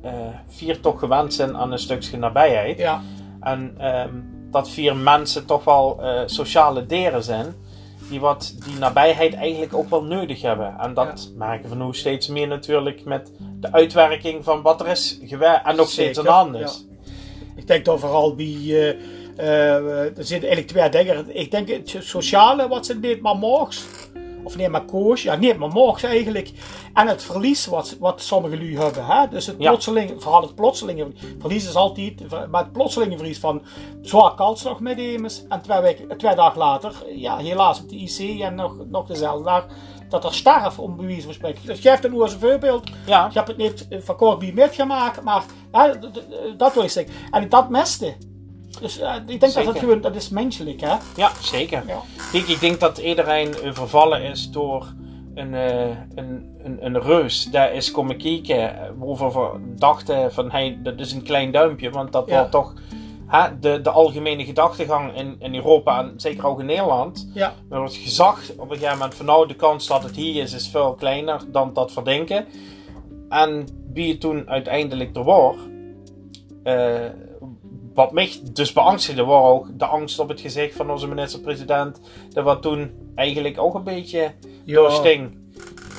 eh, vier toch gewend zijn aan een stukje nabijheid. ja, En ehm, dat vier mensen toch wel eh, sociale dieren zijn. Die wat die nabijheid eigenlijk ook wel nodig hebben. En dat merken we nu steeds meer natuurlijk met de uitwerking van wat er is gewerkt. En nog steeds aan de hand is. ik denk dan vooral eh, eh, er zitten eigenlijk twee dingen. Ik denk het sociale, wat ze niet maar morgens. Of nee, maar koos. Ja, niet maar morgens eigenlijk. En het verlies wat, wat sommigen nu hebben. Hè? Dus het Ja. plotseling, vooral het plotselinge verlies is altijd. Maar het plotselinge verlies van zwaar kalsslag met Emes. En twee, weken, twee dagen later, ja, helaas op de IC en nog, nog dezelfde dag. Dat er sterf om bewijs van spreken. Dus geef het nu als een voorbeeld. Ja. Ik heb het niet eh, van kort bij metgemaakt, maar hè, dat wil ik zeggen. En dat miste. Dus ik denk dat het gewoon, dat is menselijk, hè? Ja, zeker. Ja. Kijk, ik denk dat iedereen vervallen is door een, eh, een, een, een reus. Daar is komen kijken, eh, we dachten van, hey, dat is een klein duimpje. Want dat Ja. wordt toch hè, de, de algemene gedachtegang in, in Europa en zeker ook in Nederland. Ja, Er wordt gezegd op een gegeven moment van, nou, de kans dat het hier is, is veel kleiner dan dat verdenken. En wie het toen uiteindelijk er wordt, eh, wat mij dus beangstigde, was ook de angst op het gezicht van onze minister-president. Dat wat toen eigenlijk ook een beetje doorsting.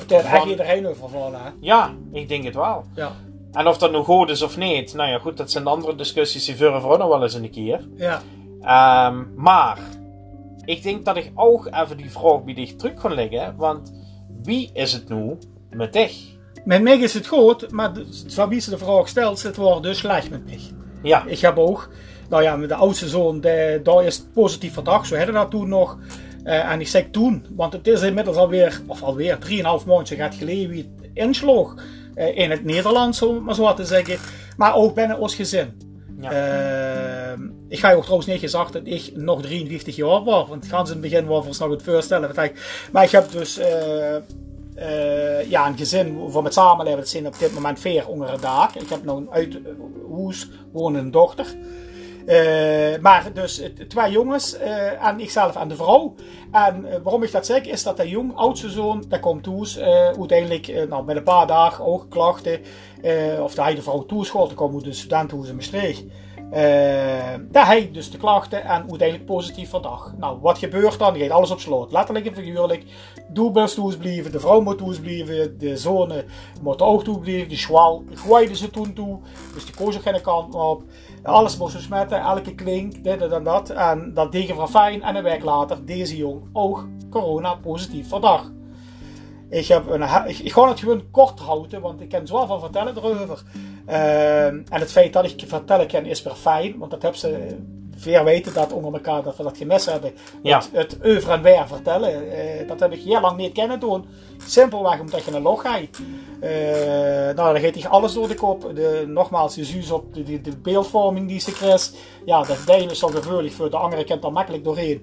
daar Van- heb je iedereen over vervallen, hè? Ja, ik denk het wel. Ja. En of dat nu goed is of niet, nou ja, goed, dat zijn andere discussies die vuren voor nog wel eens een keer. Ja. Ehm, maar ik denk dat ik ook even die vraag bij dich terug kan leggen. Want wie is het nu met dich? Met mij is het goed, maar van wie ze de vraag stelt, het wordt dus slecht met mij. Ja, Ik heb ook, nou ja, met de oudste zoon, de, daar is positief verdacht. Zo hadden dat toen nog. Eh, en ik zeg toen, want het is inmiddels alweer, of alweer 3,5 maanden gaat geleden wie het insloeg. eh, in het Nederlands, om het maar zo te zeggen. Maar ook binnen ons gezin. Ja. Eh, ik ga je ook trouwens niet gezegd dat ik nog 53 jaar was. Want gans in het begin was nog het voorstellen. Maar ik heb dus eh, eh, ja, een gezin voor met samenleven. Het zijn op dit moment vier onder dag. Ik heb nog een uit Hoes wonende dochter. Eh, maar dus eh, twee jongens eh, en ikzelf en de vrouw. En eh, waarom ik dat zeg, is dat de jong, oudste zoon, dat komt toes. eh, uiteindelijk, eh, nou, met een paar dagen ook klachten. eh, of dat hij de vrouw toeschoot, dan uit de studentenhuis in Maastricht. Uh, daar hij dus de klachten en uiteindelijk positief verdacht. Nou, wat gebeurt dan? Je gaat alles op slot. Letterlijk en figuurlijk. Thuis blijven, de vrouw moet thuis blijven, de zoon moet ook thuis blijven, de schwal gooide ze toen toe, dus die koos ook geen kant op. Alles moest besmetten, elke klink, dit en dat. En dat degen van fijn en een week later, deze jong ook corona positief verdacht. Ik, heb een, ik, ik ga het gewoon kort houden, want ik kan zoveel vertellen erover. Uh, en het feit dat ik vertellen kan is weer fijn, want dat hebben ze veel weten dat onder elkaar dat we dat gemist hebben. Ja. Het, het over en weer vertellen. Uh, dat heb ik heel lang niet kennen doen. Simpelweg omdat je een log hebt. Uh, nou, dan gaat hij alles door de kop. De, nogmaals, je zuus op de, de, de, beeldvorming die ze krijgt. Ja, dat de ene is zo gevoelig voor de andere kent er makkelijk doorheen.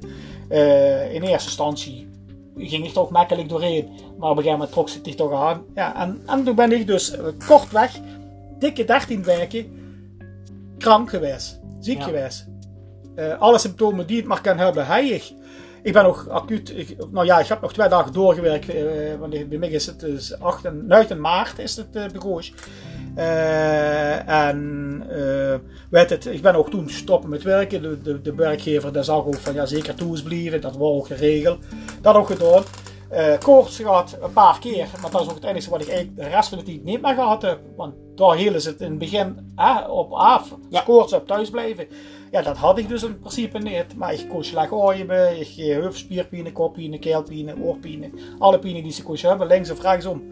Uh, in eerste instantie ging ik toch makkelijk doorheen. Maar op een gegeven moment trok ze zich toch aan. Ja, en, en toen ben ik dus kortweg, dikke 13 weken, krank geweest. Ziek Ja. geweest. Eh, alle symptomen die het maar kan hebben, heb ik. Ik ben nog acuut, ik, nou ja, ik heb nog twee dagen doorgewerkt. eh, want bij mij is het dus 8 en, 9 maart is het uh. Eh, en eh, weet het, ik ben ook toen stoppen met werken. De, de, de werkgever daar zag ook van ja, zeker toes blijven. Dat was ook geregeld. Dat ook gedaan. Eh koorts gehad een paar keer, maar dat is ook het enige wat ik eigenlijk de rest van de tijd niet meer gehad heb. Want daar hielden ze het in het begin hè, op af. Ja. Koorts op thuis blijven. Ja, dat had ik dus in principe niet. Maar ik kon slecht ooien, ik eh, hoofdspierpijnen, koppijnen, keelpijnen, oorpijnen. Alle pijnen die ze kon hebben, links of rechtsom.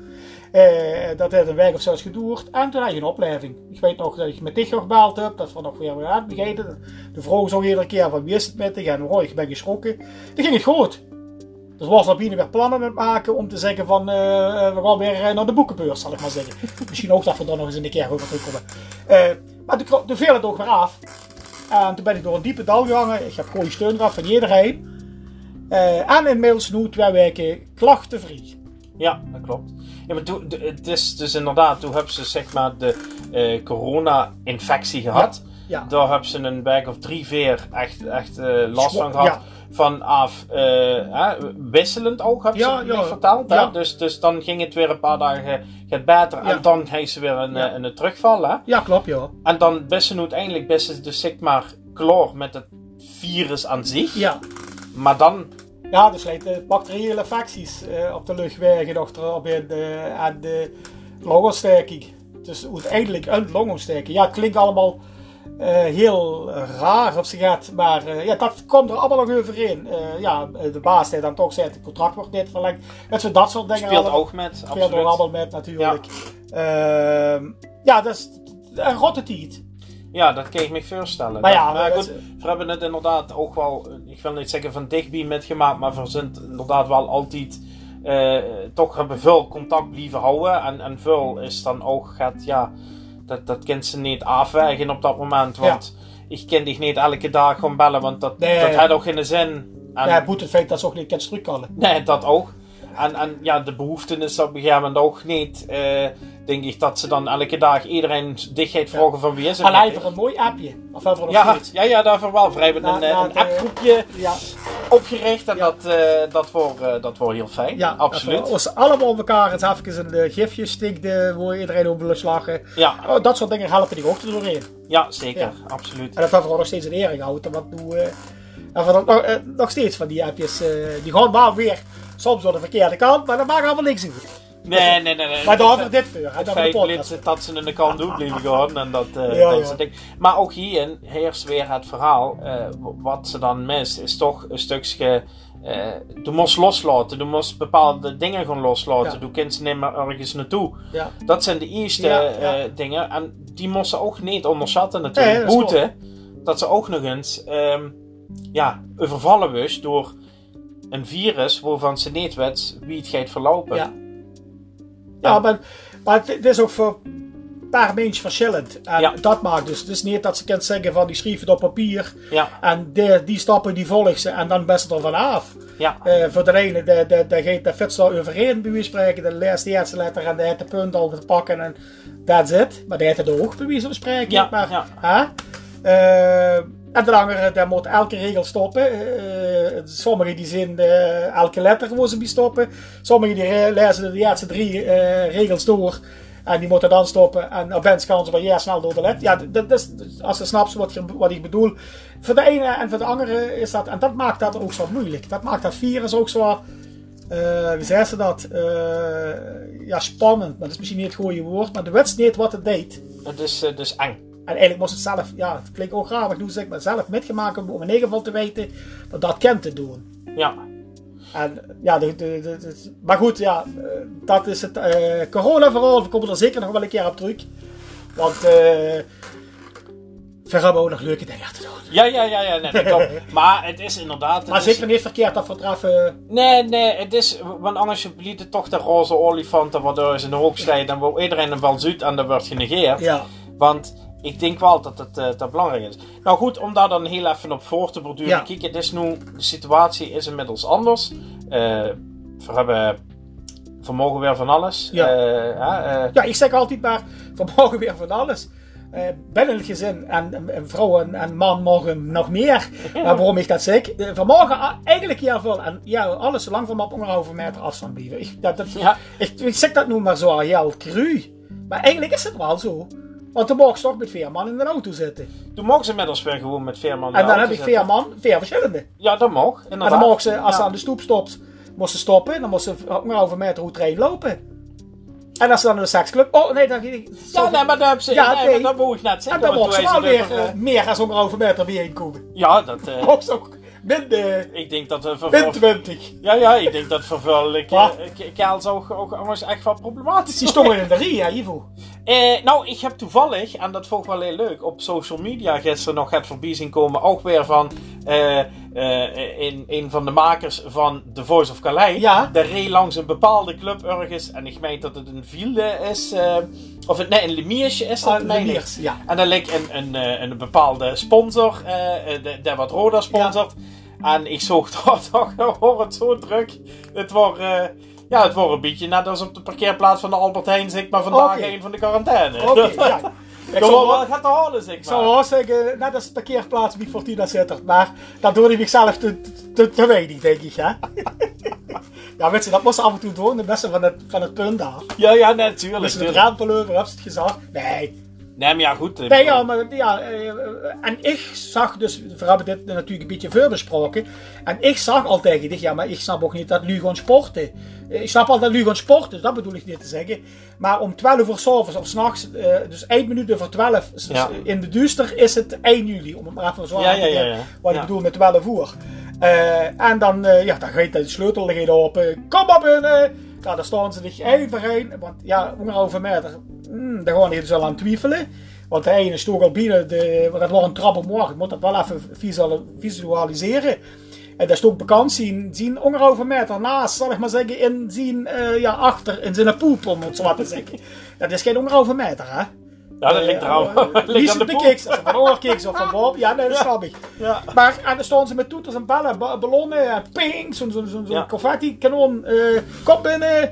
Eh, dat heeft een week of zelfs geduurd. En toen had je een opleving. Ik weet nog dat ik met dich gebeld heb. Dat we nog weer weer uitbegeten. De vrouw zag iedere keer van wie is het met dich? En oh, ik ben geschrokken. Toen ging het goed. Dus was Sabine weer plannen met maken om te zeggen van eh, we gaan weer eh, naar de boekenbeurs, zal ik maar zeggen. Misschien ook dat we daar nog eens in de keer over terugkomen. Eh, maar toen, toen viel het ook weer af. En toen ben ik door een diepe dal gegangen. Ik heb goede steun gehad van iedereen. Eh, en inmiddels nu twee weken klachtenvrij. Ja, dat klopt. Ja, maar toen, het is dus inderdaad, toen hebben ze zeg maar de eh, corona-infectie gehad. Ja. Daar hebben ze een week of drie, vier echt, echt eh, last van gehad. ja. Vanaf eh, hè, wisselend ook, hebben Ja, ze verteld. hè? Dus, dus dan ging het weer een paar dagen gaat beter. En dan heeft ze weer een, eh, een terugval. Hè? Ja, klopt, ja. En dan best ze uiteindelijk best ze dus zeg maar klaar met het virus aan zich. Ja, Maar dan, ja dus leidt de bacteriële infecties eh, op de luchtwegen nog erop in de, en de longontsteking. Dus uiteindelijk een longontsteking. Ja, het klinkt allemaal eh, heel raar op zich gaat, maar eh, ja, dat komt er allemaal nog overheen. Eh, ja, de baas die dan toch zegt, het contract wordt niet verlengd. Met zo dat soort dingen. speelt allemaal- ook met. speelt er Absoluut. allemaal met natuurlijk. Ja, ja dat is een rotte tiet. Ja, dat kan ik me voorstellen. Maar ja, maar goed, we hebben het inderdaad ook wel, ik wil niet zeggen van dichtbij metgemaakt, maar we zijn inderdaad wel altijd eh, toch hebben veel contact blijven houden. En, en veel is dan ook, gaat, ja, dat, dat kan ze niet afwegen op dat moment. Want ik kan dich niet elke dag gewoon bellen, want dat, Nee. dat heeft ook geen zin. En, Ja, het moet het feit dat ze ook niet kan terugkallen. Nee, dat ook. En, en ja, de behoefte is op een gegeven moment ook niet. eh, denk ik dat ze dan elke dag iedereen dichtheid vragen van wie is het. Hij heeft er een mooi appje. Of hebben we nog Ja, ja, ja, daarvoor wel. We hebben een, eh, een eh, appgroepje Ja, opgericht en dat, eh, dat, wordt, dat wordt heel fijn. ja absoluut. Als ze allemaal op elkaar eens even een gifje stikte, waar iedereen op wil slagen. Ja, Oh, dat soort dingen helpen die ook er doorheen. ja, zeker. Ja. Absoluut. En dat hebben we nog steeds in ere gehouden. Want nu, en we nog, nog steeds van die appjes, die gaan wel weer soms door de verkeerde kant, maar dat maakt allemaal niks uit. Nee, nee, nee. nee. Maar daar hebben Het we dit voor. het feit dat ze in de kant doen gaan. En dat, eh, Ja, dat ja. dingen. Maar ook hierin heerst weer het verhaal. eh, wat ze dan mist, is toch een stukje. eh je moest loslaten. Je moest bepaalde dingen gaan loslaten. Ja. Je kunt ze niet meer ergens naartoe. Ja. Dat zijn de eerste Ja, ja. eh, dingen. En die moesten ook niet onderschatten natuurlijk. Nee, dat ze ook nog eens ehm, ja, overvallen was door een virus waarvan ze niet weet wie het gaat verlopen. Ja. Maar, maar het, het is ook voor een paar mensen verschillend. En Ja. dat maakt dus. Het is niet dat ze kunt zeggen van die schrijven het op papier. Ja, En die, die stappen die volgen ze en dan best er vanaf. ja, Eh voor de ene, de, de, de, gaat de fiets daar overheen bij van spreken. De leest de eerste letter en de heeft de punt al te pakken en that's it. Maar die heeft het ook bij van spreken. Ja, maar, ja. Hè? Eh, en de langere, daar moet elke regel stoppen. Eh, sommigen die zien eh, elke letter waar ze bij stoppen. Sommigen die lezen de eerste drie eh, regels door. En die moeten dan stoppen. En opeens gaan ze weer snel door de led. Ja, dat, is, als je snapt wat, wat ik bedoel. Voor de ene en voor de andere is dat... En dat maakt dat ook zo moeilijk. Dat maakt dat virus ook zo... Uh, wie zei ze dat? Ja, spannend. Maar dat is misschien niet het goede woord. Maar de niet wat het deed. Het is dus eng. En eigenlijk moest het zelf... Ja, het klinkt ook graag. Maar ik maar zelf metgemaakt om in ieder geval te weten dat dat kent te doen. Ja. En ja, de, de, de, maar goed, ja, dat is het uh, corona-verhaal. We komen er zeker nog wel een keer op terug. Want uh, we hebben ook nog leuke dingen te doen. Ja, ja, ja, ja nee, maar het is inderdaad. maar zeker niet verkeerd dat vertreffen. Nee, nee, het is. Want anders je het toch de roze olifanten waardoor ze in de hoek. Dan wil iedereen een wel zoet en dat wordt genegeerd. Ja. Want ik denk wel dat het uh, dat belangrijk is. Nou goed, om daar dan heel even op voor te borduren. Ja. Kijk, het is nu, de situatie is inmiddels anders. Uh, we hebben vermogen weer van alles. Ja, uh, ja ik zeg altijd maar, vermogen weer van alles. Binnen het gezin en, en, vrouw en, en, man mogen nog meer. maar waarom ik dat zeg? Vermogen eigenlijk ja veel. En ja, alles zolang van op anderhalve meter afstand blijven. Ik, dat, dat, ja. ik, ik zeg dat nu maar zo heel cru. Maar eigenlijk is het wel zo. Want toen mocht ze toch met vier man in de auto zitten. Toen mogen ze inmiddels weer gewoon met vier man En dan heb ik vier man, vier verschillende. Ja, dat mag. En dan mogen ze, als ze aan de stoep stopt, moest ze stoppen. Dan moest ze een halve meter hoe trein lopen. En als ze dan in de seksclub... Oh, nee, dan... Ja, nee, maar dat heb ze... Ja, nee, dat moet ik net zeggen. En dan mocht ze wel weer uh, meer dan zo'n halve meter bijeen komen. Ja, dat... Uh... Mocht ze ook minder... Ik denk dat... Uh, min 20. Ja, ja, ik denk dat vervuilijk... Uh, Kaals ook, ook anders echt wel problematisch Die stonden in de rie, ja, Ivo. Eh, nou, ik heb toevallig, en dat vond ik wel heel leuk, op social media gisteren nog het voorbij zien komen. Ook weer van uh, in, een van de makers van The Voice of Calais. Ja. De reed langs een bepaalde club ergens. En ik meen dat het een Ville is. of het, nee, een Lemiersje is dat, uh, Lemiers, ja. En dan lijkt een, een, een bepaalde sponsor, de, de wat Roda sponsort. Ja. En ik zocht toch, toch, hoor het zo druk. Het wordt ja, het wordt een beetje net als op de parkeerplaats van de Albert Heijn, zeg maar, vandaag okay. een van de quarantaine. Oké, okay, ja. Ik zou wel gaat te halen, zeg maar. Ik zou wel zeggen, net als de parkeerplaats wie Fortuna zit maar dat doe ik zelf te, te, te weinig, denk ik, hè. ja, weet je, dat moest af en toe doen, de beste van het, van het punt daar. Ja, ja, natuurlijk. Dus het raampelover, heb je het gezegd? Nee. Nee, maar ja, goed. Nee, ja, maar ja, en ik zag dus, we hebben dit natuurlijk een beetje veel besproken. En ik zag al tegen dich, ja, maar ik snap ook niet dat nu gewoon sporten. Ik snap al dat nu gewoon sporten, dus dat bedoel ik niet te zeggen. Maar om 12 uur s'avonds of s'nachts, dus 1 minuut over 12 ja. in de duister, is het 1 juli. Om het maar even zo ja, ja, ja, ja, Wat ik bedoel met 12 uur. Uh, en dan, uh, ja, dan gaat de sleutel open. Kom binnen! Ja, dan staan ze zich even. Want ja, anderhalve meter, mm, daar gaan je dus al aan twijfelen. Want de ene stond al binnen, de, dat was een trap omhoog. Ik moet dat wel even visualiseren. En dat is ook bekend zien, zien anderhalve meter naast, zal ik maar zeggen, in zien, uh, ja, achter, in zijn poep, om het zo te zeggen. Dat is geen anderhalve meter, hè? Ja, dat ligt er al. Wie ze bekijkt, als van oorkiks of van Bob, ja, nee, dat snap ik. Ja. Maar en dan stonden ze met toeters en ballen, ballonnen, en ping, zo'n zo, zo, zo confetti-kanon, uh, kop binnen.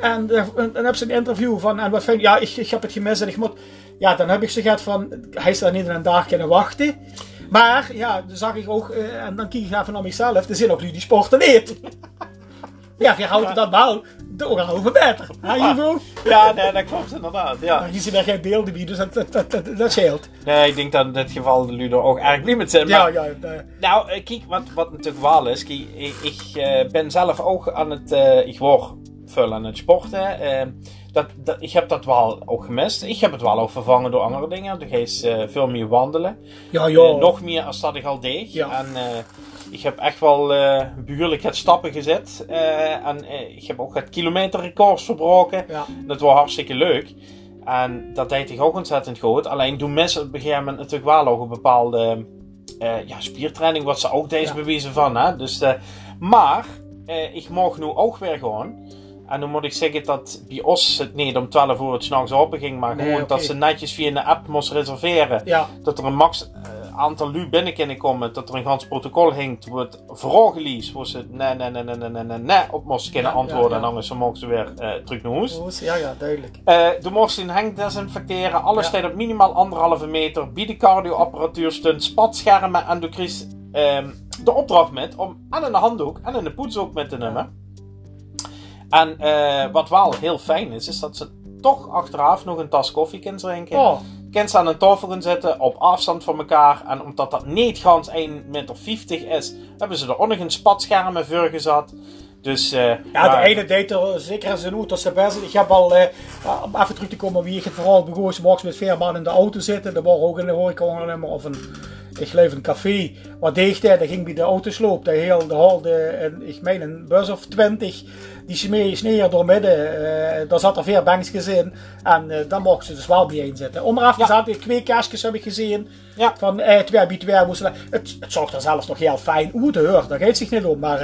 En dan heb ze een interview van, en wat vind ja, ik, ik heb het gemist en ik moet, ja, dan heb ik ze gehad van, hij is daar niet een dag kunnen wachten. Maar ja, dan zag ik ook, en dan kijk ik even naar mezelf, er zijn ook jullie die sporten niet. ja, je houdt dat wel door halve meter. Ja, ja, nee, dat klopt inderdaad. Ja. Maar ziet er geen beelden bij, dus dat, dat, dat, dat, scheelt. Nee, ik denk dat in dit geval de Ludo ook erg blij met zijn. Maar, ja, ja. Nou, kijk, wat, wat natuurlijk wel is, kijk, ik, ik uh, ben zelf ook aan het, uh, ik word veel aan het sporten. Uh, dat, dat, ik heb dat wel ook gemist. Ik heb het wel ook vervangen door andere dingen. Dus is veel meer wandelen. Ja, ja. nog meer als dat ik al deed. Ja. En ik heb echt wel uh, behoorlijk het stappen gezet. Uh, en uh, ik heb ook het kilometerrecords verbroken. Ja. Dat was hartstikke leuk. En dat deed ik ook ontzettend goed. Alleen doen mensen op een gegeven moment natuurlijk wel ook een bepaalde ja, spiertraining. Wat ze ook deze ja. bewijzen van. Hè? Dus, maar ik mag nu ook weer gewoon. En dan moet ik zeggen dat bij ons het niet om 12 uur het s'nachts open ging. Maar nee, gewoon okay. dat ze netjes via een app moest reserveren. Ja. Dat er een max aantal lu binnen kunnen komen, dat er een gans protocol hing, toen het vragen waar ze nee, nee, nee, nee, nee, nee, nee op moesten kunnen antwoorden. ja, ja. En anders mochten ze weer uh, terug naar huis. Ja, ja, duidelijk. Uh, mocht ze een hang desinfecteren, alles staat op minimaal anderhalve meter, bij de cardioapparatuur stond spatschermen en doe Chris ehm, de opdracht met om en een handdoek en een poetshoek met te nemen. En eh, wat wel heel fijn is, is dat ze toch achteraf nog een tas koffie kunnen drinken. Oh, Ze aan een tafel gaan zitten op afstand van elkaar. En omdat dat niet gans 1 meter 50 is, hebben ze er ook nog een spatschermen voor gezet. Dus eh, ja, de ene deed er zeker in zijn auto zijn best. Ik heb al, eh, om even terug te komen wie ik het vooral begoos, morgens met vier man in de auto zitten. Er was ook in de horecaondernemer of een, ik geloof een café. Wat deed hij? Dan ging bij de autosloop. De heel, de een, ik meen een bus of 20. Die smeer sneer door midden. eh daar zat er vier bankjes in. En eh dan mochten ze dus wel bijeen zitten. Om eraf te Ja. zetten, twee kastjes heb ik gezien. Ja. Van eh, twee bij twee moesten. Het, het zag er zelfs nog heel fijn uit, hoor. Daar gaat zich niet om. Maar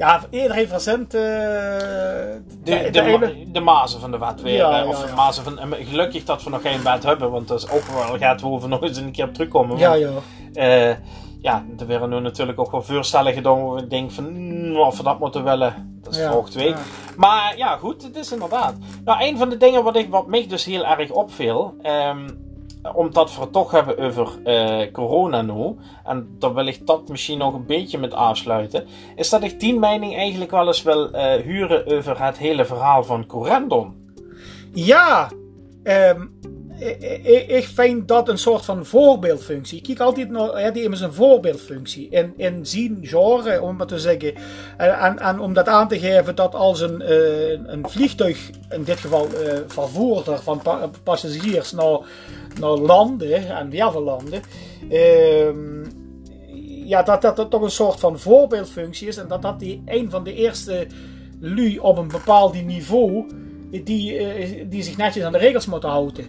eh, ja, iedereen verzend. eh de, de, de, de ene- ma- de mazen van de wet weer. Ja, eh, of ja, de ja. mazen van. en Gelukkig dat we nog geen wet hebben, want dat is ook wel gaat we over nog eens een keer op terugkomen. ja, ja. eh, ja, er werden nu natuurlijk ook wel voorstellen gedaan waar ik denk van mm, of we dat moeten willen. Dat is Ja, volgende week. Maar ja, goed, het is inderdaad. Nou, een van de dingen wat, ik, wat mij dus heel erg opviel. ehm, omdat we het toch hebben over eh, corona nu. En wil ik dat misschien nog een beetje met afsluiten. Is dat ik die mening eigenlijk wel eens wil eh, huren over het hele verhaal van Corendon. Ja, ehm, ik, ik- vind dat een soort van voorbeeldfunctie. Ik kijk altijd naar die is een voorbeeldfunctie in, in genre, om maar te zeggen. En, om dat aan te geven dat als een, eh, een vliegtuig, in dit geval eh, vervoerder van pa- passagiers naar, landen, en heel veel landen, ehm, ja, dat, dat dat toch een soort van voorbeeldfunctie is. En dat dat die een van de eerste lui op een bepaald niveau, die, eh, die zich netjes aan de regels moeten houden.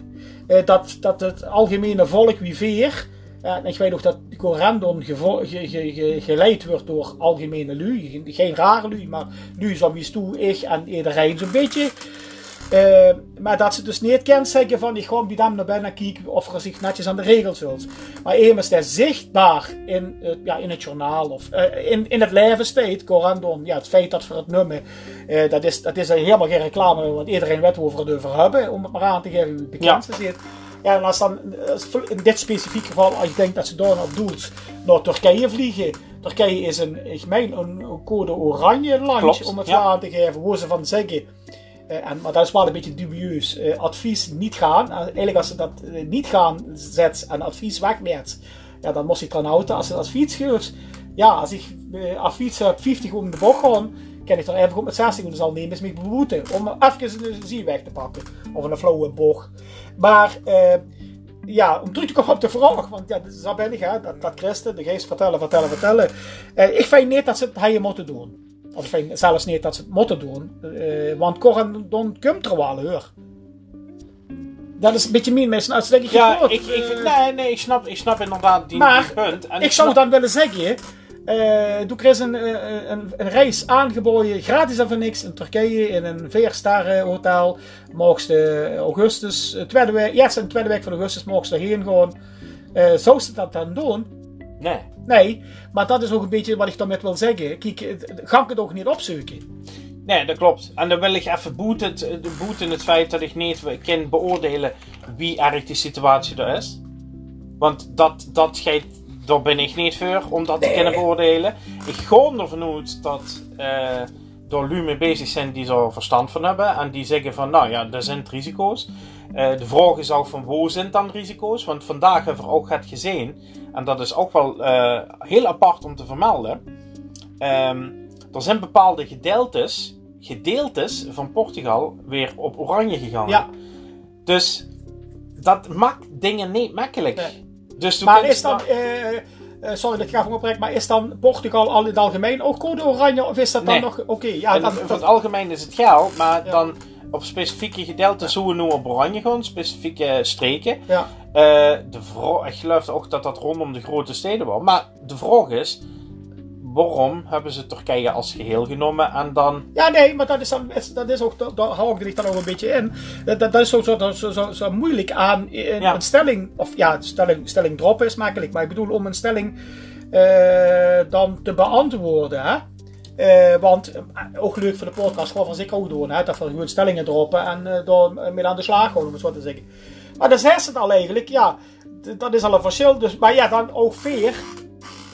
Eh, dat, dat het algemene volk wie veer, eh, en ik weet dat ge- geleid wordt door algemene lui. Geen- rare lui, maar lui zoals toe, ik en iedereen zo'n beetje. Eh, maar dat ze dus niet kan zeggen van ik ga bij hem naar binnen kijken of er zich netjes aan de regels houdt. Maar immers dat zichtbaar in, het- ja, in het journaal of eh, in, in het leven staat, Corandon, ja, het feit dat we het nummer, eh, dat, is, dat is helemaal geen reclame, want iedereen weet we het over hebben, om het maar aan te geven wie het bekendste zit. Ja, en als dan als in dit specifieke geval, als je denkt dat ze daar nog doet, naar Turkije vliegen. Turkije is een, ik meen, een, code oranje land, om het ja. aan te geven, waar ze van zeggen. Eh, en, maar dat is wel een beetje dubieus. Eh, advies niet gaan. Eh, eigenlijk als ze dat niet gaan zet en advies wegneemt, ja, dan moest ik dan houden. Als ze advies geeft, ja, als ik advies heb 50 om de bocht gaan, kan ik er even op met 60 doen. zal nemen is me beboeten. Om even een zie weg te pakken. Of een flauwe bocht. Maar, ja, om terug te komen op de vraag, want ja, zo ben ik, dat, dat christen, de geest vertellen, vertellen, vertellen. Ik vind niet dat ze het hebben moeten doen. Of zelfs niet dat ze het moeten doen, eh, want Coran dan komt er wel hoor. Dat is een beetje min mensen ik Ja, ik, ik, nee, nee, ik snap, ik snap inderdaad die, Maar, die punt. En ik zou snap- dan willen zeggen, eh doe er een, eh, een, een reis aangeboden, gratis en voor niks, in Turkije, in een viersterren hotel. Mocht augustus, tweede week, eerste en tweede week van augustus mocht je erheen gaan. Eh, zou ze dat dan doen? Nee. Nee, maar dat is ook een beetje wat ik daarmee wil zeggen. Kijk, het- ga ik het ook niet opzoeken. Nee, dat klopt. En dan wil ik even boeten het, boeten het feit dat ik niet kan beoordelen wie erg die situatie er is. Want dat, dat gaat, daar ben ik niet voor om dat te kunnen beoordelen. Ik ga ervan uit dat eh door lui mee bezig zijn die er verstand van hebben. En die zeggen van, nou ja, er zijn risico's. Eh, de vraag is ook van, hoe zijn dan risico's? Want vandaag hebben we ook het gezien. En dat is ook wel eh, heel apart om te vermelden. Ehm, er zijn bepaalde gedeeltes, gedeeltes van Portugal weer op oranje gegaan. Ja. Dus dat maakt dingen niet makkelijk. Nee. Dus Maar is dan, eh, sorry dat ik van oprecht, maar is dan Portugal al in het algemeen ook code oranje? Of is dat dan Nee. nog, oké, ja, dan, voor het algemeen is het geld, maar Ja. dan op specifieke gedeelten we nu op oranje specifieke streken. ja. Eh, de ik geloof ook dat dat rondom de grote steden was. Maar de vraag is, waarom hebben ze Turkije als geheel genomen en dan... Ja, nee, maar dat is, dan, dat is ook, daar- hou ik er dan ook een beetje in. Dat, dat, is zo, zo, zo, zo, moeilijk aan Ja. een stelling, of ja, stelling, stelling droppen is makkelijk, maar ik bedoel om een stelling eh, dan te beantwoorden, hè. Eh, want eh, ook leuk voor de podcast, gewoon van zich ook doen, dat we gewoon stellingen droppen en eh door mee aan de slag gaan, om het zo te zeggen. Maar dat is het al eigenlijk, ja, dat is al een verschil. Dus, maar ja, dan ook veer,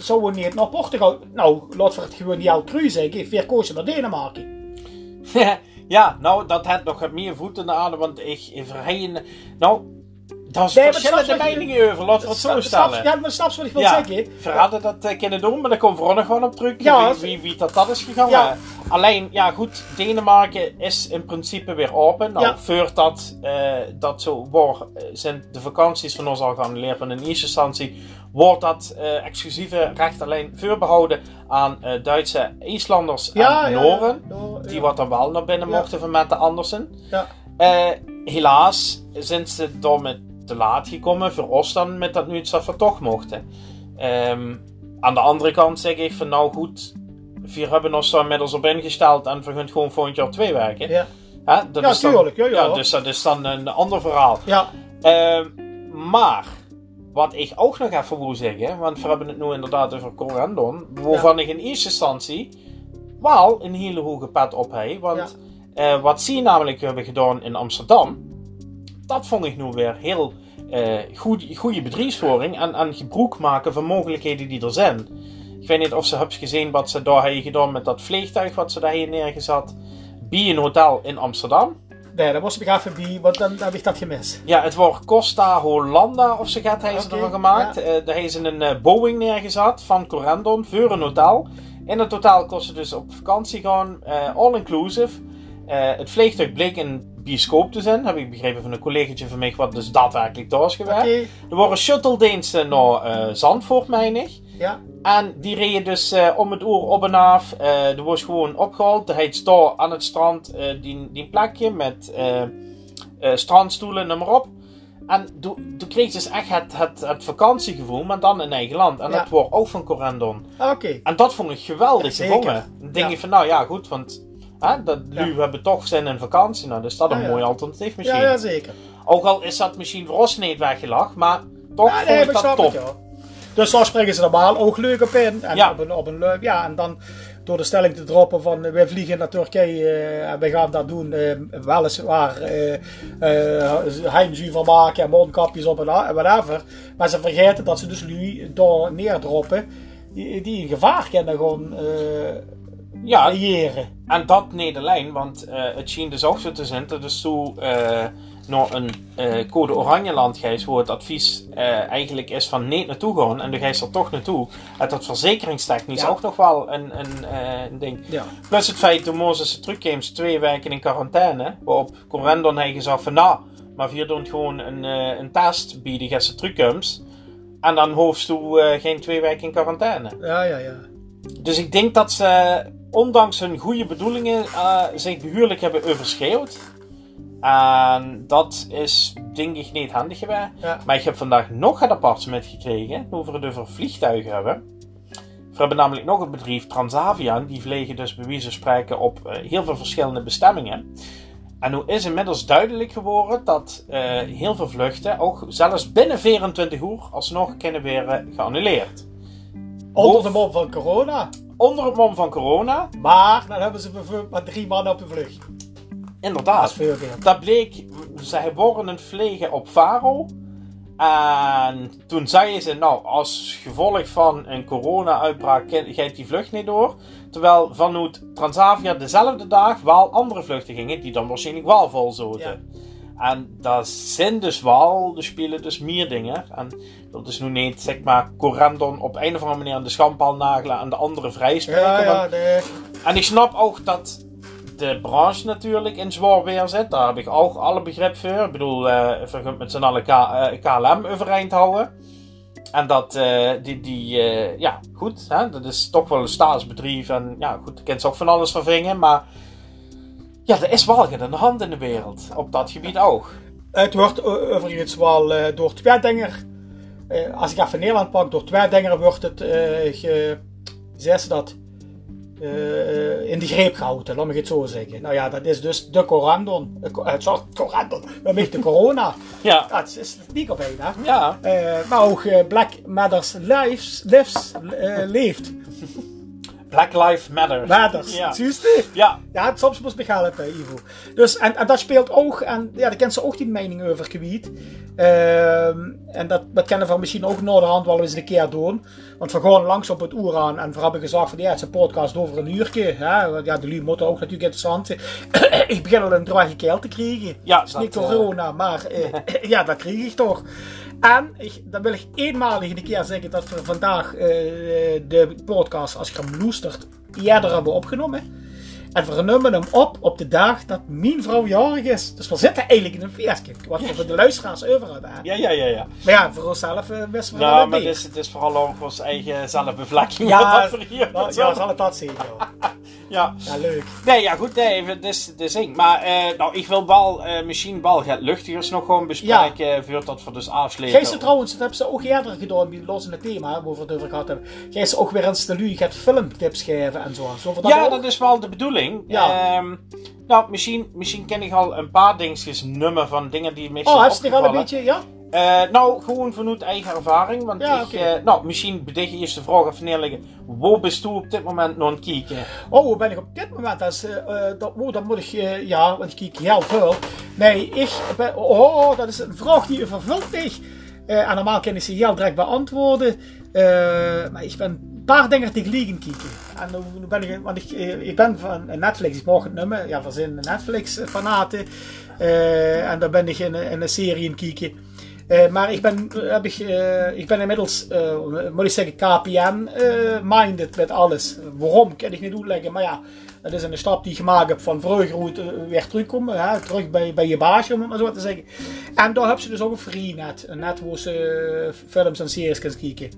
zo we niet naar Portugal. Nou, laten we het gewoon niet al cru zeggen, veer koos je naar Denemarken. Ja, nou, dat had nog meer voeten aan, want ik verheen. Nou, daar is Nee, verschillende snap je- meningen over, laten we het zo stellen. Ja, maar snap je wat ik wil Ja, zeggen? verraden dat uh, kunnen doen, maar daar komt nog wel op terug. Ja, wie, wie, wie dat, dat is gegaan. Ja. Alleen, ja goed, Denemarken is in principe weer open. Nou, Ja. voordat eh, dat zo wordt, eh, zijn de vakanties van ons al geannuleerd. Maar in eerste instantie wordt dat eh, exclusieve recht alleen voorbehouden aan eh, Duitse IJslanders en Noren. Die wat dan wel naar binnen mochten van met de Andersen. Ja. Eh, helaas zijn ze door met te laat gekomen voor ons dan met dat nu dat we toch mochten. Ehm, aan de andere kant zeg ik van nou goed, we hebben ons daar inmiddels op ingesteld en we gaan gewoon volgend jaar twee werken. Ja. Hè, dat Ja, is dan- tuurlijk, ja, ja. dus dat is dan een ander verhaal. Ja, Ehm, maar, wat ik ook nog even wil zeggen, want we hebben het nu inderdaad over Corendon, waarvan ik in eerste instantie wel een hele hoge pet op heb. Want eh, wat ze namelijk hebben gedaan in Amsterdam, dat vond ik nu weer heel eh goed, goede bedrijfsvoering en, en gebruik maken van mogelijkheden die er zijn. Ik weet niet of ze hebben gezien wat ze daar hebben gedaan met dat vliegtuig wat ze daar hier neergezet bij een hotel in Amsterdam. nee, dat was ik even bij, want dan heb ik dat gemist. Ja, het wordt Costa Hollanda of zo gaat hij ze Oké, ervan gemaakt. ja. Eh, daar hebben ze een eh, Boeing neergezet van Corendon voor een hotel. In het hotel kost het dus op vakantie gaan, eh, all inclusive. Het vliegtuig bleek een bioscoop te zijn, heb ik begrepen van een collegaatje van mij, wat dus daadwerkelijk daar is Oké, geweest. Er waren shuttle-diensten naar eh, Zandvoort, meen ik. ja. En die reden dus eh, om het uur op en af. Eh er was gewoon opgehaald. Er heet daar aan het strand die, die plekje met strandstoelen, noem maar op. En toen kreeg je dus echt het, het, het vakantiegevoel, maar dan in eigen land. En Ja. dat wordt ook van Corendon. Oké. En dat vond ik geweldig Ja, zeker. Ja. je van, nou ja, goed, want hè, dat, nu hebben toch zin in vakantie. Nou, dus dat een mooi alternatief misschien. Ja, zeker. Ook al is dat misschien voor ons niet weggelach, maar toch Ja, vond ik dat top. het. Dus daar springen ze normaal ook leuk op in. En Ja. op, een, op een leuk, ja, en dan door de stelling te droppen van eh, wij vliegen naar Turkije eh, en wij gaan dat doen, eh, weliswaar eh heimzuur van maken en mondkapjes op en whatever. Maar ze vergeten dat ze dus nu door neerdroppen die, die in gevaar kunnen gewoon Ja, creëren. En dat alleen, want eh, het schijnt dus ook zo te zijn dat dus zo eh, naar een eh, code oranje land gaat, waar het advies eigenlijk is van niet naartoe gaan en dan ga je er toch naartoe. En dat verzekeringstechnisch Ja. ook nog wel een, een, een ding. Ja. Plus het feit dat Mozes terugkwam, twee weken in quarantaine, waarop Corendon heeft gezegd van nou, maar we doen gewoon een, een test bieden ze terugkomt. En dan hoefst je eh, geen twee weken in quarantaine. Ja, ja, ja. Dus ik denk dat ze, ondanks hun goede bedoelingen, eh, zich behuurlijk hebben overschreeuwd. En dat is, denk ik, niet handig geweest. Ja. Maar ik heb vandaag nog het appartement gekregen, over het over vliegtuigen hebben. We hebben namelijk nog een bedrijf, Transavia, die vliegen dus bij wijze van spreken op eh, heel veel verschillende bestemmingen. En nu is inmiddels duidelijk geworden dat eh, heel veel vluchten, ook zelfs binnen 24 uur, alsnog kunnen worden geannuleerd. Onder de mom van corona. Onder het mom van corona, Maar dan hebben ze maar drie mannen op de vlucht. Dat inderdaad. is veel. Dat bleek, zij worden een vliegen op Faro. En toen zeiden ze, nou, als gevolg van een corona-uitbraak gaat die vlucht niet door. Terwijl vanuit Transavia dezelfde dag wel andere vluchten gingen, die dan waarschijnlijk wel vol zoten. En dat zijn dus wel, er spelen dus meer dingen. En dat is nu niet, zeg maar, Corendon op een of andere manier aan de schandpaal nagelen en de andere vrijspreken. Ja, ja, nee. en ik snap ook dat de branche natuurlijk in zwaar weer zit. Daar heb ik ook alle begrip voor. Ik bedoel, gaan met z'n allen K- eh, KLM overeind houden. En dat, eh, die, die ja, goed, hè, dat is toch wel een staatsbedrijf. En ja, goed, daar kent ze ook van alles van vingen. Maar ja, er is wel geen de hand in de wereld. Op dat gebied ook. Het wordt overigens wel eh, door twee dingen, eh, als ik even Nederland pak, door twee dingen wordt het, eh ge, zeg ze dat, in de greep gehouden, laat me het zo zeggen. Nou ja, dat is dus de Corandon, co- eh, sorry, Corandon, dat is de corona. Ja, het is het niet op hè. ja. Maar ook Black Matters Lives, lives, leeft. Black Lives Matter. Matters. Ja. Zie je? Ja, Ja, het soms moest begrijpen, Ivo. Dus, en, en dat speelt ook, en ja, daar kent ze ook die mening over gebied. Ehm, en dat, dat kennen we misschien ook noorderhand wel eens een keer doen. Want we gaan langs op het uur aan en we hebben gezegd van ja, het is een podcast over een uurtje. Hè? Ja, de lui moeten ook natuurlijk interessant ik begin al een drage keel te krijgen. Ja, Het is niet eh, corona, maar eh, ja, dat krijg ik toch. En ik, dan wil ik eenmalig een keer zeggen dat we vandaag eh, de podcast, als loestert, eerder hebben opgenomen. En we nemen hem op op de dag dat mijn vrouw jarig is. Dus we zitten eigenlijk in een feestje. Wat we voor de luisteraars over hebben. hè. ja, ja, ja. ja. Maar ja, voor onszelf uh, wisten we wel Nou, maar het is, het is vooral ook ons eigen zelfbevlekking. Ja, dat hier Nou, ja, zal het dat zijn, joh. ja. Ja, leuk. Nee, ja goed, nee, het is, het is eng. Maar eh, nou, ik wil wel eh, misschien wel het luchtigers nog gewoon bespreken, voordat we dus afsluiten. Gij ze trouwens, dat hebben ze ook eerder gedaan bij het lossende thema, waar we het over gehad hebben. Gij ze ook weer eens de lui gaat filmtips geven en zo. Zo dat ja, ook? dat is wel de bedoeling. Ja. Ehm, nou, misschien, misschien ken ik al een paar dingetjes nummer van dingen die me Oh, zijn heb je er al een beetje, ja? Eh, nou, gewoon vanuit eigen ervaring. Want Ja, ik, eh, nou, misschien bedenk je eerst de vraag even neerleggen. Waar bent u op dit moment nog aan het kijken? Oh, ben ik op dit moment? Dat is, eh, dat, oh, moet ik, ja, want ik kijk heel veel. Nee, ik ben, oh, dat is een vraag die u vervult. Eh, en normaal kan ik ze heel direct beantwoorden. Maar ik ben een paar dingen tegelijk kijken. En nu ben ik, want ik, eh, ik ben van Netflix, ik mag het noemen. Ja, we zijn Netflix-fanaten. Eh, en daar ben ik in, een- in serie het kijken. Eh, maar ik ben, eh, heb ik, eh, ik ben inmiddels, eh, moet ik zeggen, KPN-minded met alles. Waarom, kan ik niet uitleggen. Maar ja, dat is een stap die je gemaakt hebt van vroeger hoe het eh, weer terugkomen. Hè? Terug bij, bij je baasje, om het maar zo te zeggen. En daar heb ze dus ook een free-net. Een net waar ze eh, films en series kan kijken.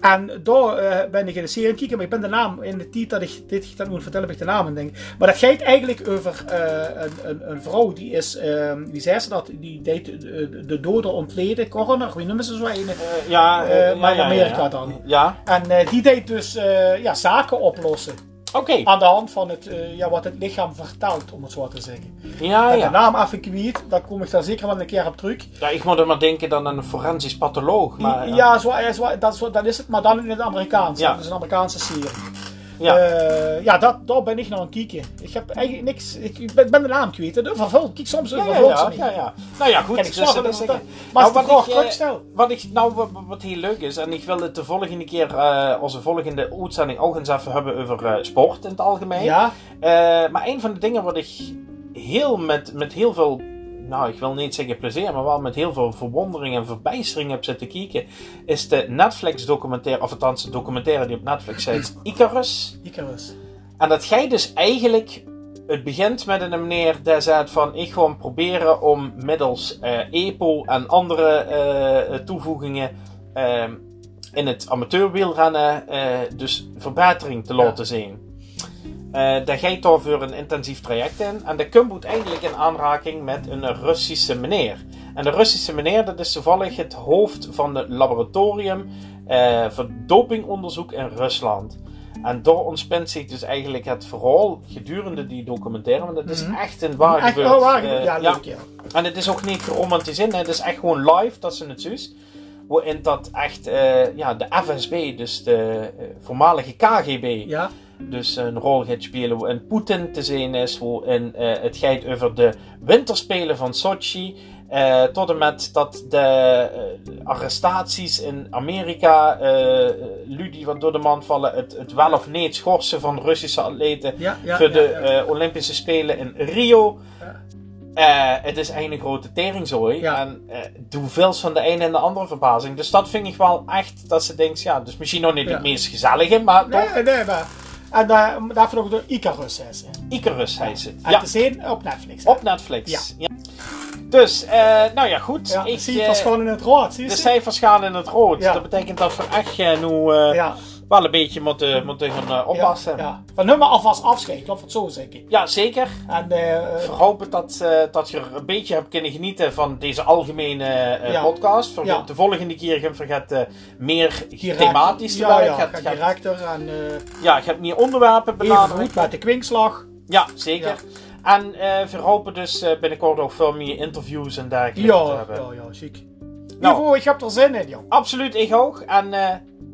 En daar eh, ben ik in de serie aan het kijken, maar ik ben de naam, in de tijd dat ik dit dat moet vertellen, heb ik de naam aan denk. Maar dat gaat eigenlijk over eh, een, een, een vrouw, die is, wie zei ze dat, die deed de, de doden ontleden, coroner, wie noemen ze zo een? Eh, ja, maar in Amerika ja. dan. Ja, En die deed dus ja, zaken oplossen. Oké. Aan de hand van het, eh, ja, wat het lichaam vertelt, om het zo te zeggen. Ja, En de ja. naam even kwijt, daar kom ik daar zeker wel een keer op terug. ja. Ik moet er maar denken dan aan een forensisch patholoog. Maar, ja, zo, ja, zo, dat, is, dat is het, maar dan in het Amerikaans. Ja. Dat is een Amerikaanse serie. Ja. Eh, ja, dat, daar ben ik nou aan het kijken. Ik heb eigenlijk niks. Ik, ik ben, ben de naam kwijt. hè. Vervuld. Kijk soms Ja, over ja, ja. Nou ja, goed. Ik dus zorgen dat dat is het- zeggen. Maar Nou, de wat ik, eh, terugstel. Wat ik nou wat, wat heel leuk is, en ik wil het de volgende keer, eh onze volgende uitzending ook eens even hebben over eh, sport in het algemeen. Ja, Eh, maar een van de dingen wat ik heel met, met heel veel, nou ik wil niet zeggen plezier, maar wel met heel veel verwondering en verbijstering heb zitten kijken, is de Netflix documentaire, of althans de documentaire die op Netflix heet, Icarus. Icarus. En dat gij dus eigenlijk. Het begint met een meneer die zegt van ik gewoon proberen om middels eh, EPO en andere eh, toevoegingen ehm, in het amateurwielrennen eh, dus verbetering te laten zien. Eh daar gaat daarvoor een intensief traject in. En dat komt uiteindelijk in aanraking met een Russische meneer. En de Russische meneer, dat is toevallig het hoofd van het laboratorium eh, voor dopingonderzoek in Rusland. En daar ontspint zich dus eigenlijk het verhaal gedurende die documentaire. Want het is Mhm. echt een waar Echt gebeurd. wel waar gebeurd. Ja, leuk, ja. En het is ook niet geromantiseerd, het is echt gewoon live dat ze het zus. Waarin dat echt eh, ja, de FSB, dus de voormalige KGB, Ja, dus een rol gaat spelen. Waarin Poetin te zien is, waarin eh, het gaat over de winterspelen van Sochi. eh, tot en met dat de eh, arrestaties in Amerika, eh lui die wat door de man vallen, het, het wel of niet schorsen van Russische atleten ja, ja. voor ja, de Olympische Spelen in Rio. Het is eigenlijk een grote teringzooi. En de hoeveelste van de ene en de andere verbazing. Dus dat vind ik wel echt dat ze denkt, ja, dus misschien nog niet het meest gezellige, maar toch Nee, nee, maar. En daar, daarvoor nog de Icarus is. hè. Icarus heet ze. En Ja, te zien op Netflix. hè. op Netflix. Ja. Dus, eh, nou ja, goed. Ja, ik, zie je eh, gewoon in het rood. Zie je de ze? cijfers gaan in het rood. Dat betekent dat we echt eh, nu Ja, wel een beetje moeten, moeten gaan eh, oppassen. Ja, Ja, ja. Van nummer alvast afscheid, laat het zo zeggen. zeker. En eh, We hopen dat, eh, dat je er een beetje hebt kunnen genieten van deze algemene eh, Ja. podcast. Ja. De volgende keer gaan vergeten meer direct- thematisch te ja. Ja, gaat directer en eh ja, je hebt meer onderwerpen benaderd. goed met de kwinkslag. Ja, zeker. En eh, we hopen dus eh, binnenkort ook veel meer interviews en dergelijke te Ja, hebben. ja, ja, ziek. Nou. Ivo, ik heb er zin in, joh. Absoluut, ik ook. En eh,